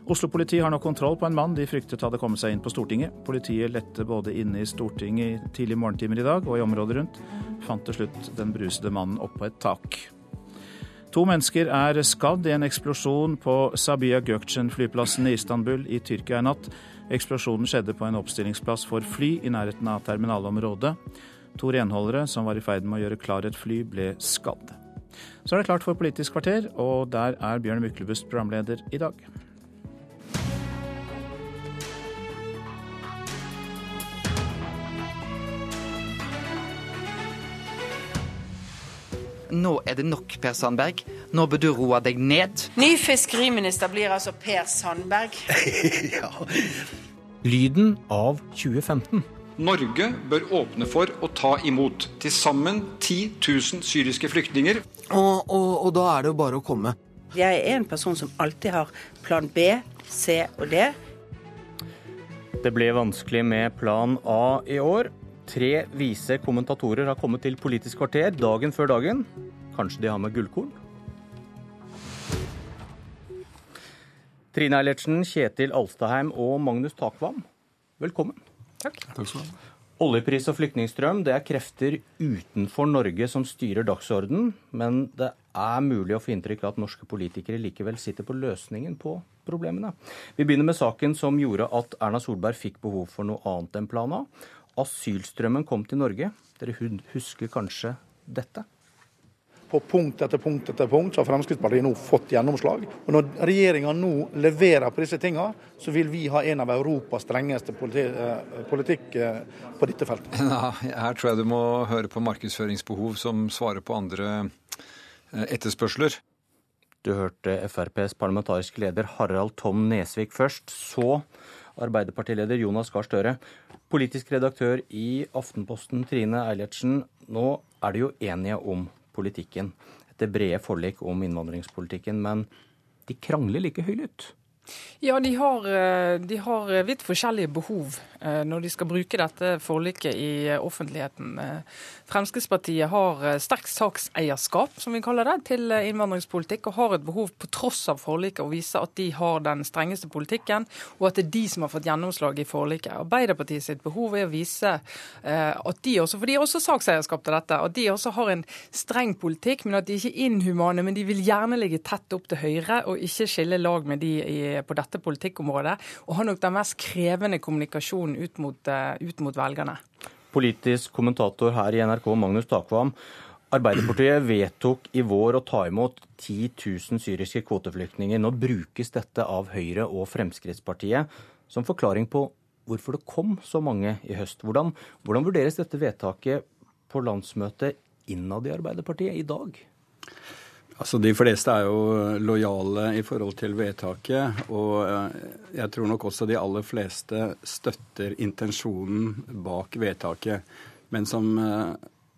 Oslo-politiet har nå kontroll på en mann de fryktet hadde kommet seg inn på Stortinget. Politiet lette både inne i Stortinget i tidlige morgentimer i dag og i området rundt. Fant til slutt den brusede mannen oppå et tak. To mennesker er skadd i en eksplosjon på Sabiha Gökçen-flyplassen i Istanbul i Tyrkia i natt. Eksplosjonen skjedde på en oppstillingsplass for fly i nærheten av terminalområdet. To renholdere som var i ferd med å gjøre klar et fly, ble skadd. Så er det klart for Politisk kvarter, og der er Bjørn Myklebust programleder i dag. Nå er det nok, Per Sandberg. Nå bør du roe deg ned. Ny fiskeriminister blir altså Per Sandberg. ja. Lyden av 2015. Norge bør åpne for å ta imot til sammen 10 000 syriske flyktninger. Og, og, og da er det jo bare å komme. Jeg er en person som alltid har plan B, C og D. Det ble vanskelig med plan A i år. Tre vise kommentatorer har kommet til Politisk kvarter dagen før dagen. Kanskje de har med gullkorn? Trine Eilertsen, Kjetil Alstaheim og Magnus Takvam, velkommen. Takk. Takk skal du ha. Oljepris og flyktningstrøm det er krefter utenfor Norge som styrer dagsordenen, men det er mulig å få inntrykk av at norske politikere likevel sitter på løsningen på problemene. Vi begynner med saken som gjorde at Erna Solberg fikk behov for noe annet enn Plan A. Asylstrømmen kom til Norge. Dere husker kanskje dette? På punkt etter punkt etter punkt så har Fremskrittspartiet nå fått gjennomslag. Og Når regjeringa nå leverer på disse tingene, så vil vi ha en av Europas strengeste politi eh, politikk eh, på dette feltet. Ja, her tror jeg du må høre på markedsføringsbehov som svarer på andre eh, etterspørsler. Du hørte FrPs parlamentariske leder Harald Tom Nesvik først. Så Arbeiderpartileder Jonas Gahr Støre. Politisk redaktør i Aftenposten Trine Eilertsen. Nå er de jo enige om politikken. Etter brede forlik om innvandringspolitikken. Men de krangler like høylytt. Ja, de har, de har, vidt forskjellige behov når de skal bruke dette forliket i offentligheten. Fremskrittspartiet har sterkt sakseierskap, som vi kaller det, til innvandringspolitikk, og har et behov på tross av forliket å vise at de har den strengeste politikken, og at det er de som har fått gjennomslag i forliket. Arbeiderpartiet sitt behov er å vise at de også, for de har også sakseierskap til dette, at de også har en streng politikk, men at de ikke er inhumane, men de vil gjerne ligge tett opp til Høyre og ikke skille lag med de på dette politikkområdet, og har nok den mest krevende kommunikasjonen ut mot, ut mot velgerne politisk kommentator her i NRK, Magnus Takvam. Arbeiderpartiet vedtok i vår å ta imot 10 000 syriske kvoteflyktninger. Nå brukes dette av Høyre og Fremskrittspartiet som forklaring på hvorfor det kom så mange i høst. Hvordan, hvordan vurderes dette vedtaket på landsmøtet innad i Arbeiderpartiet i dag? Altså, De fleste er jo lojale i forhold til vedtaket. Og jeg tror nok også de aller fleste støtter intensjonen bak vedtaket. Men som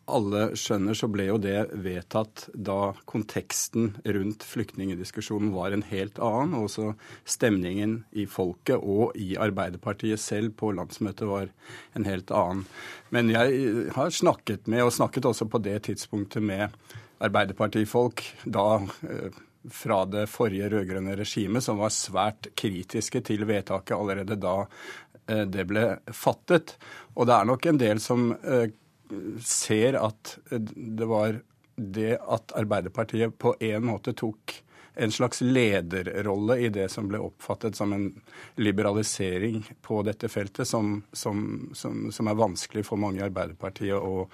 alle skjønner, så ble jo det vedtatt da konteksten rundt flyktningdiskusjonen var en helt annen. Og også stemningen i folket og i Arbeiderpartiet selv på landsmøtet var en helt annen. Men jeg har snakket med, og snakket også på det tidspunktet med Arbeiderpartifolk da fra det forrige rød-grønne regimet, som var svært kritiske til vedtaket allerede da det ble fattet. Og det er nok en del som ser at det var det at Arbeiderpartiet på en måte tok en slags lederrolle i det som ble oppfattet som en liberalisering på dette feltet, som, som, som, som er vanskelig for mange i Arbeiderpartiet å,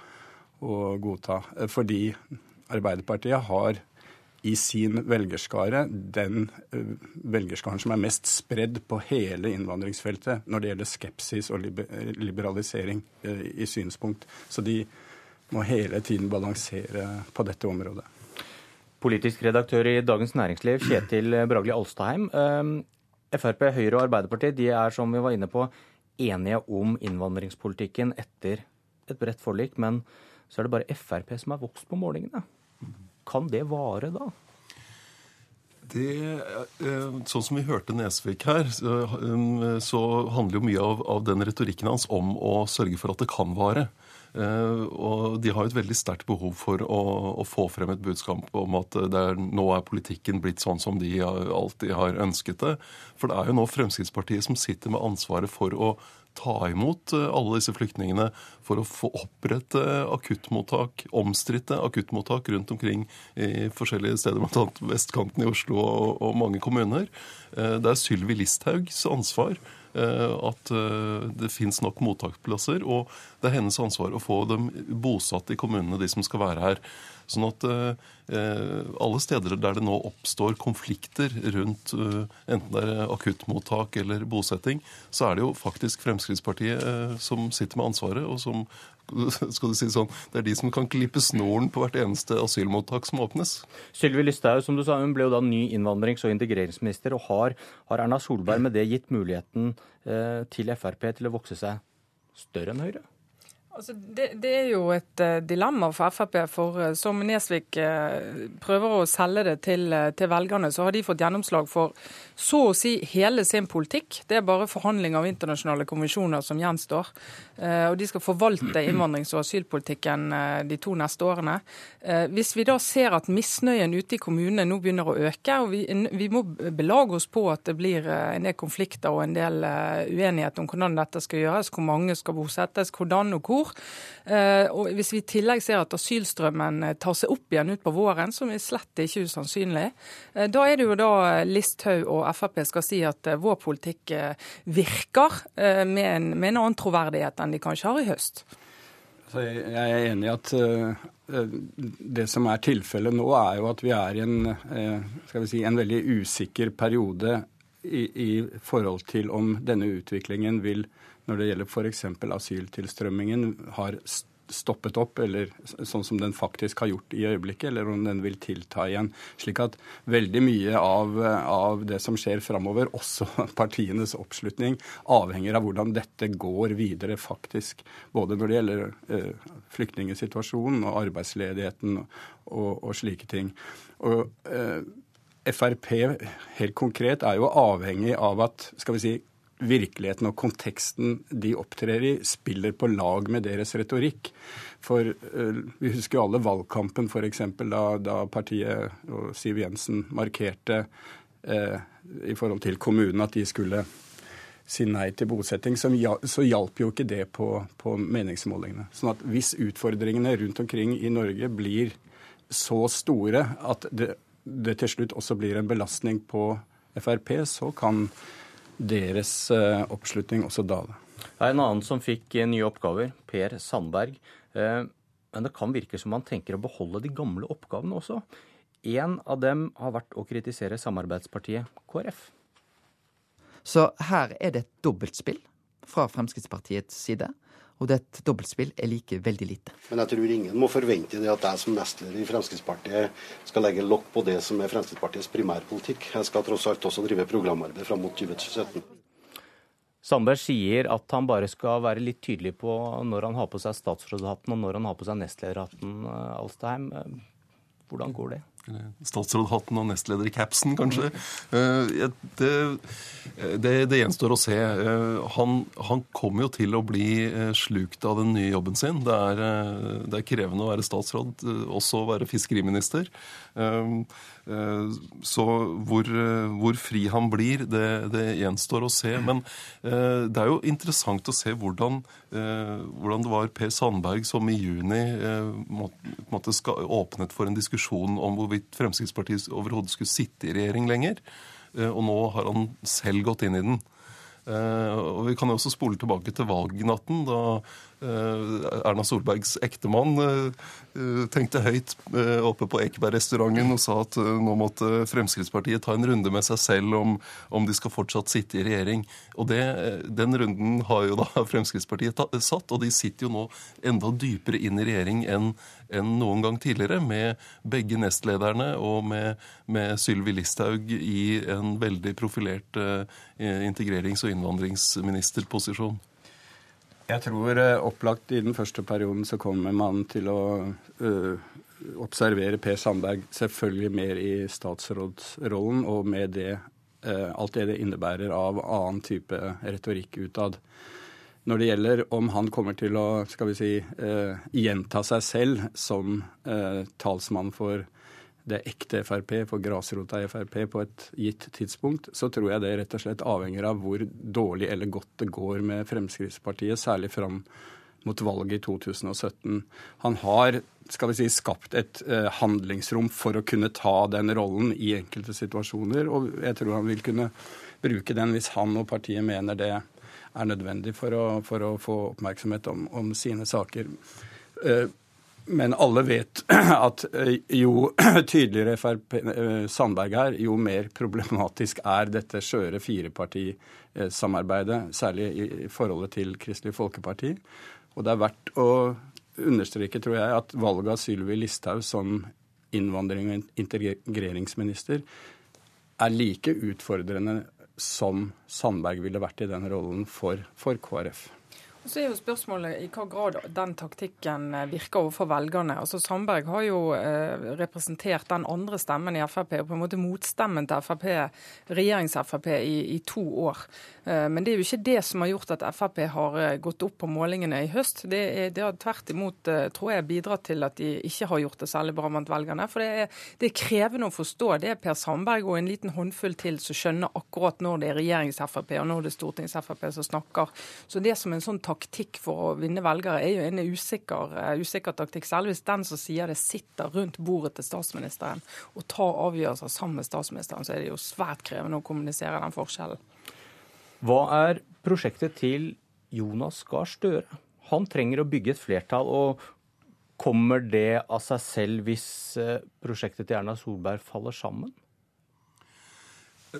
å, godta. Fordi Arbeiderpartiet har i sin velgerskare den uh, velgerskaren som er mest spredd på hele innvandringsfeltet når det gjelder skepsis og liberalisering uh, i synspunkt. Så de må hele tiden balansere på dette området. Politisk redaktør i Dagens Næringsliv, Kjetil Bragli Alstaheim. Ehm, Frp, Høyre og Arbeiderpartiet de er, som vi var inne på, enige om innvandringspolitikken etter et bredt forlik. Men så er det bare Frp som har vokst på målingene. Kan det vare da? Det, eh, sånn som vi hørte Nesvik her, så, um, handler jo mye av, av den retorikken hans om å sørge for at det kan vare. Eh, og de har et veldig sterkt behov for å, å, få frem et budskap om at er, nå er politikken blitt sånn som de alltid har ønsket det. For det er jo nå Fremskrittspartiet som sitter med ansvaret for å ta imot eh, alle disse flyktningene for å få opprette akuttmottak, omstridte akuttmottak rundt omkring i forskjellige steder, bl.a. vestkanten i Oslo og, og mange kommuner. Eh, det er Sylvi Listhaugs ansvar Eh, at det fins nok mottaksplasser. Og det er hennes ansvar å få dem bosatt i kommunene, de som skal være her. Sånn at eh, alle steder der det nå oppstår konflikter rundt enten det er akuttmottak eller bosetting, så er det jo faktisk Fremskrittspartiet som sitter med ansvaret, og som skal du si sånn, Det er de som kan klippe snoren på hvert eneste asylmottak som åpnes. Sylvi Listhaug som du sa, hun ble jo da ny innvandrings- og integreringsminister. og Har, har Erna Solberg med det gitt muligheten eh, til Frp til å vokse seg større enn Høyre? Altså, det, det, er jo et uh, dilemma for Frp. For uh, som Nesvik uh, prøver å selge det til, til, velgerne, så har de fått gjennomslag for så å si hele sin politikk. Det er bare forhandling av internasjonale konvensjoner som gjenstår. og de skal forvalte innvandrings- og asylpolitikken de to neste årene. hvis vi da ser at misnøyen ute i kommunene nå begynner å øke, og vi, vi må belage oss på at det blir en del konflikter og en del uenighet om hvordan dette skal gjøres, hvor mange skal bosettes, hvordan og hvor fjor. Eh, og Hvis vi i tillegg ser at asylstrømmen eh, tar seg opp igjen utpå våren, som er slett ikke usannsynlig, eh, da er det jo da Listhaug og Frp skal si at vår politikk virker med en, med en annen troverdighet enn de kanskje har i høst. Jeg er enig i at det som er tilfellet nå, er jo at vi er i en, vi si, en veldig usikker periode i, i forhold til om denne utviklingen vil når det gjelder f.eks. asyltilstrømmingen, har stoppet opp, eller sånn som den faktisk har gjort i øyeblikket, eller om den vil tilta igjen. Slik at veldig mye av, av det som skjer framover, også partienes oppslutning, avhenger av hvordan dette går videre faktisk. Både når det gjelder eh, flyktningsituasjonen og arbeidsledigheten og, og slike ting. Og eh, Frp helt konkret er jo avhengig av at skal vi si, virkeligheten og konteksten de opptrer i, spiller på lag med deres retorikk. For uh, vi husker jo alle valgkampen f.eks. Da, da partiet og Siv Jensen markerte uh, i forhold til kommunen at de skulle si nei til bosetting, så hjalp jo ikke det på, på meningsmålingene. Sånn at hvis utfordringene rundt omkring i Norge blir så store at det, det til slutt også blir en belastning på Frp, så kan deres eh, oppslutning også dale. Det er en annen som fikk eh, nye oppgaver, Per Sandberg. Eh, men det kan virke som han tenker å beholde de gamle oppgavene også. En av dem har vært å kritisere samarbeidspartiet KrF. Så her er det et dobbeltspill fra Fremskrittspartiets side. Og det er et dobbeltspill jeg liker veldig lite. Men jeg tror ingen må forvente det at jeg som nestleder i Fremskrittspartiet skal legge lokk på det som er Fremskrittspartiets primærpolitikk. Jeg skal tross alt også drive programarbeid fram mot 2017. Sandberg sier at han bare skal være litt tydelig på når han har på seg statsrådshatten og når han har på seg nestlederhatten. Alstheim. Hvordan går det? Statsrådhatten og nestleder i capsen, kanskje. Eh, det, det, det, gjenstår å se. Eh, han, han kommer jo til å bli eh, slukt av den nye jobben sin. Det er, det er krevende å være statsråd, også å være fiskeriminister. Så hvor, hvor fri han blir, det, det, gjenstår å se. Men det er jo interessant å se hvordan, hvordan det var Per Sandberg som i juni måtte, åpnet for en diskusjon om hvorvidt Fremskrittspartiet overhodet skulle sitte i regjering lenger. Eh, og nå har han selv gått inn i den. Eh, og Vi kan jo også spole tilbake til valgnatten, da Eh, Erna Solbergs ektemann eh, eh, tenkte høyt oppe på Ekeberg-restauranten og sa at nå måtte Fremskrittspartiet ta en runde med seg selv om, om de skal fortsatt sitte i regjering. Og det, Den runden har jo da Fremskrittspartiet satt, og de sitter jo nå enda dypere inn i regjering enn enn noen gang tidligere, med begge nestlederne og med, med Sylvi Listhaug i en veldig profilert integrerings- og innvandringsministerposisjon. Jeg tror uh, opplagt i den første perioden så kommer man til å uh, observere Per Sandberg selvfølgelig mer i statsrådsrollen og med det uh, alt det det innebærer av annen type retorikk utad. Når det gjelder om han kommer til å skal vi si, gjenta seg selv som talsmann for det ekte Frp, for grasrota i Frp, på et gitt tidspunkt, så tror jeg det rett og slett avhenger av hvor dårlig eller godt det går med Fremskrittspartiet, særlig fram mot valget i 2017. Han har skal vi si, skapt et eh, handlingsrom for å kunne ta den rollen i enkelte situasjoner, og jeg tror han vil kunne bruke den hvis han og partiet mener det er nødvendig for å, for å få oppmerksomhet om, om sine saker. Eh, men alle vet at eh, jo tydeligere FRP, eh, Sandberg er, jo mer problematisk er dette skjøre firepartisamarbeidet, særlig i forholdet til Kristelig Folkeparti. Og det er verdt å understreke, tror jeg, at valget av Sylvi Listhaug som innvandring- og integreringsminister er like utfordrende som Sandberg ville vært i den rollen for, for KrF. Så er jo spørsmålet i hva grad den taktikken eh, virker overfor velgerne. Altså Sandberg har jo eh, representert den andre stemmen i Frp, og på en måte motstemmen til Frp, regjerings-Frp, i, i, to år. Eh, men det er jo ikke det som har gjort at Frp har gått opp på målingene i høst. Det, er, det har tvert imot, tror jeg, bidratt til at de ikke har gjort det særlig bra blant velgerne. For det er, det er krevende å forstå. Det er Per Sandberg og en liten håndfull til som skjønner akkurat når det er regjerings-Frp og når det er stortings-Frp som snakker. Så det som en sånn taktikk for å vinne velgere, er jo en usikker, uh, usikker taktikk. Særlig hvis den som sier det, sitter rundt bordet til statsministeren og tar avgjørelser sammen med statsministeren, så er det jo svært krevende å kommunisere den forskjellen. Hva er prosjektet til Jonas Gahr Støre? Han trenger å bygge et flertall. og Kommer det av seg selv hvis eh, prosjektet til Erna Solberg faller sammen?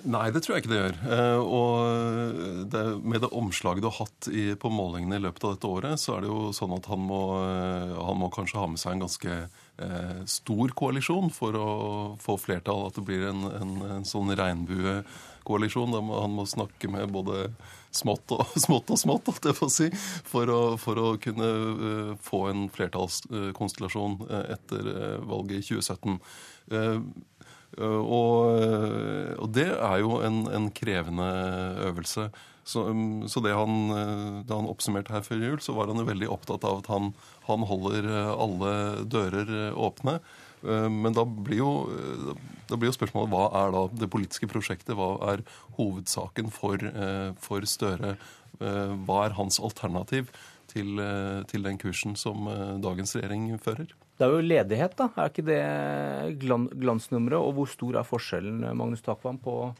Nei, det tror jeg ikke det gjør. Eh, og det, med det omslaget du har hatt i, på målingene i løpet av dette året, så er det jo sånn at han må, eh, han må kanskje ha med seg en ganske eh, stor koalisjon for å få flertall. At det blir en, en, en sånn regnbuekoalisjon. Han må snakke med både smått og smått, og smått at jeg får si, for å, for å kunne få en flertallskonstellasjon etter valget i 2017. Eh, og, eh, og, det er jo en, en krevende øvelse. Så, um, så han, eh, da han oppsummerte her før jul, så var han jo veldig opptatt av at han, han holder alle dører åpne. Men da blir, jo, da blir, jo, spørsmålet hva er da det politiske prosjektet? Hva er hovedsaken for, for Støre? Hva er hans alternativ til, til den kursen som dagens regjering fører? Det er jo ledighet, da. Er ikke det glansnummeret? Og hvor stor er forskjellen Magnus Takvam, på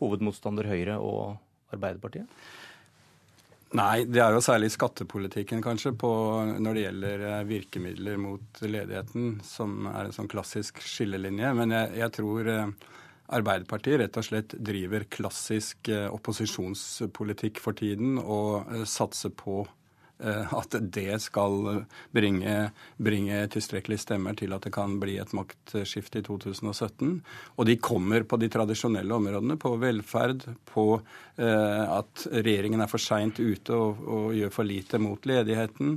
hovedmotstander Høyre og Arbeiderpartiet? Nei, det er jo særlig skattepolitikken kanskje på, når det gjelder eh, virkemidler mot ledigheten, som er en sånn klassisk skillelinje. Men jeg, jeg tror eh, Arbeiderpartiet rett og slett driver klassisk eh, opposisjonspolitikk for tiden og satser på at det skal bringe, bringe tilstrekkelige stemmer til at det kan bli et maktskifte i 2017. Og de kommer på de tradisjonelle områdene, på velferd, på eh, at regjeringen er for seint ute og, og, gjør for lite mot ledigheten.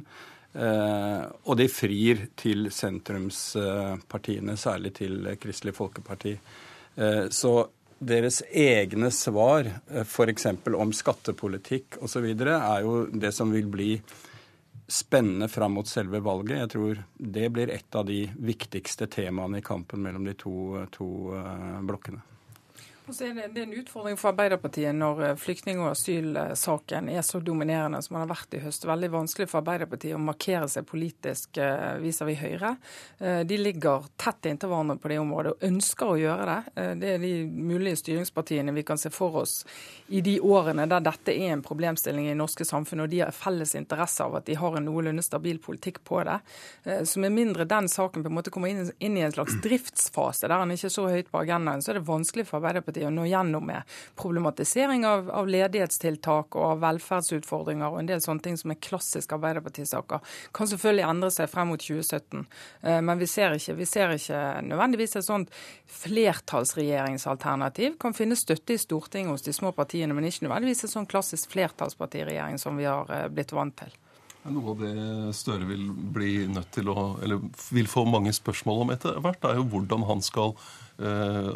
Og de frir til sentrumspartiene, særlig til Kristelig Folkeparti. Så deres egne svar, f.eks. om skattepolitikk osv., er jo det som vil bli spennende fram mot selve valget. Jeg tror det blir et av de viktigste temaene i kampen mellom de to, to blokkene. Det, er en utfordring for Arbeiderpartiet når eh, flyktning- og asylsaken er så dominerende som den har vært i høst. Veldig vanskelig for Arbeiderpartiet å markere seg politisk eh, vis-à-vis -vis Høyre. Eh, de ligger tett inntil hverandre på det området og ønsker å gjøre det. Det er de mulige styringspartiene vi kan se for oss i de årene der dette er en problemstilling i det norske samfunn, og de har felles interesse av at de har en noenlunde stabil politikk på det. Så med mindre den saken på en måte kommer inn, inn i en slags driftsfase der den ikke er så høyt på agendaen, så er det vanskelig for Arbeiderpartiet Arbeiderpartiet å nå gjennom med problematisering av, av, ledighetstiltak og av velferdsutfordringer og en del sånne ting som er klassiske Arbeiderpartisaker. Kan selvfølgelig endre seg frem mot 2017, eh, men vi ser ikke, vi ser ikke nødvendigvis et sånt flertallsregjeringsalternativ. Kan finne støtte i Stortinget hos de små partiene, men ikke nødvendigvis en sånn klassisk flertallspartiregjering som vi har eh, blitt vant til. Noe av det Støre vil bli nødt til å, eller vil få mange spørsmål om etter hvert, er jo hvordan han skal Eh,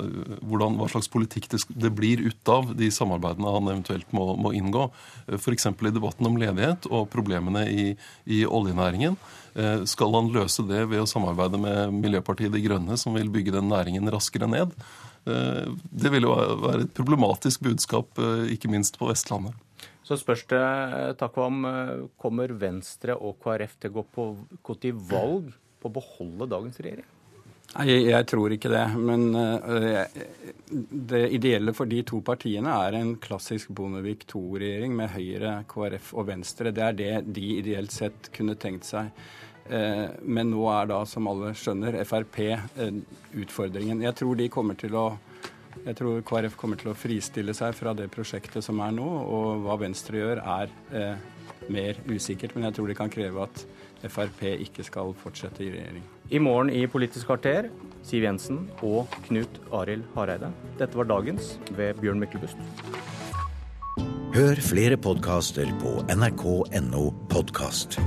hvordan, hva slags politikk det, blir ut av de samarbeidene han eventuelt må, må inngå. Eh, F.eks. i debatten om ledighet og problemene i, i oljenæringen. Eh, skal han løse det ved å samarbeide med Miljøpartiet De Grønne, som vil bygge den næringen raskere ned? Det vil jo være et problematisk budskap, ikke minst på Vestlandet. Så spørs det, om, kommer Venstre og KrF til å gå, på, gå til valg på å beholde dagens regjering? Jeg, jeg, tror ikke det. Men uh, det ideelle for de to partiene er en klassisk Bondevik II-regjering med Høyre, KrF og Venstre. Det er det de ideelt sett kunne tenkt seg. Men nå er da, som alle skjønner, Frp utfordringen. Jeg tror de kommer til å jeg tror KrF kommer til å fristille seg fra det prosjektet som er nå, og hva Venstre gjør, er mer usikkert. Men jeg tror de kan kreve at Frp ikke skal fortsette i regjering. I morgen i Politisk kvarter, Siv Jensen og Knut Arild Hareide. Dette var dagens ved Bjørn Myklebust. Hør flere podkaster på nrk.no podkast.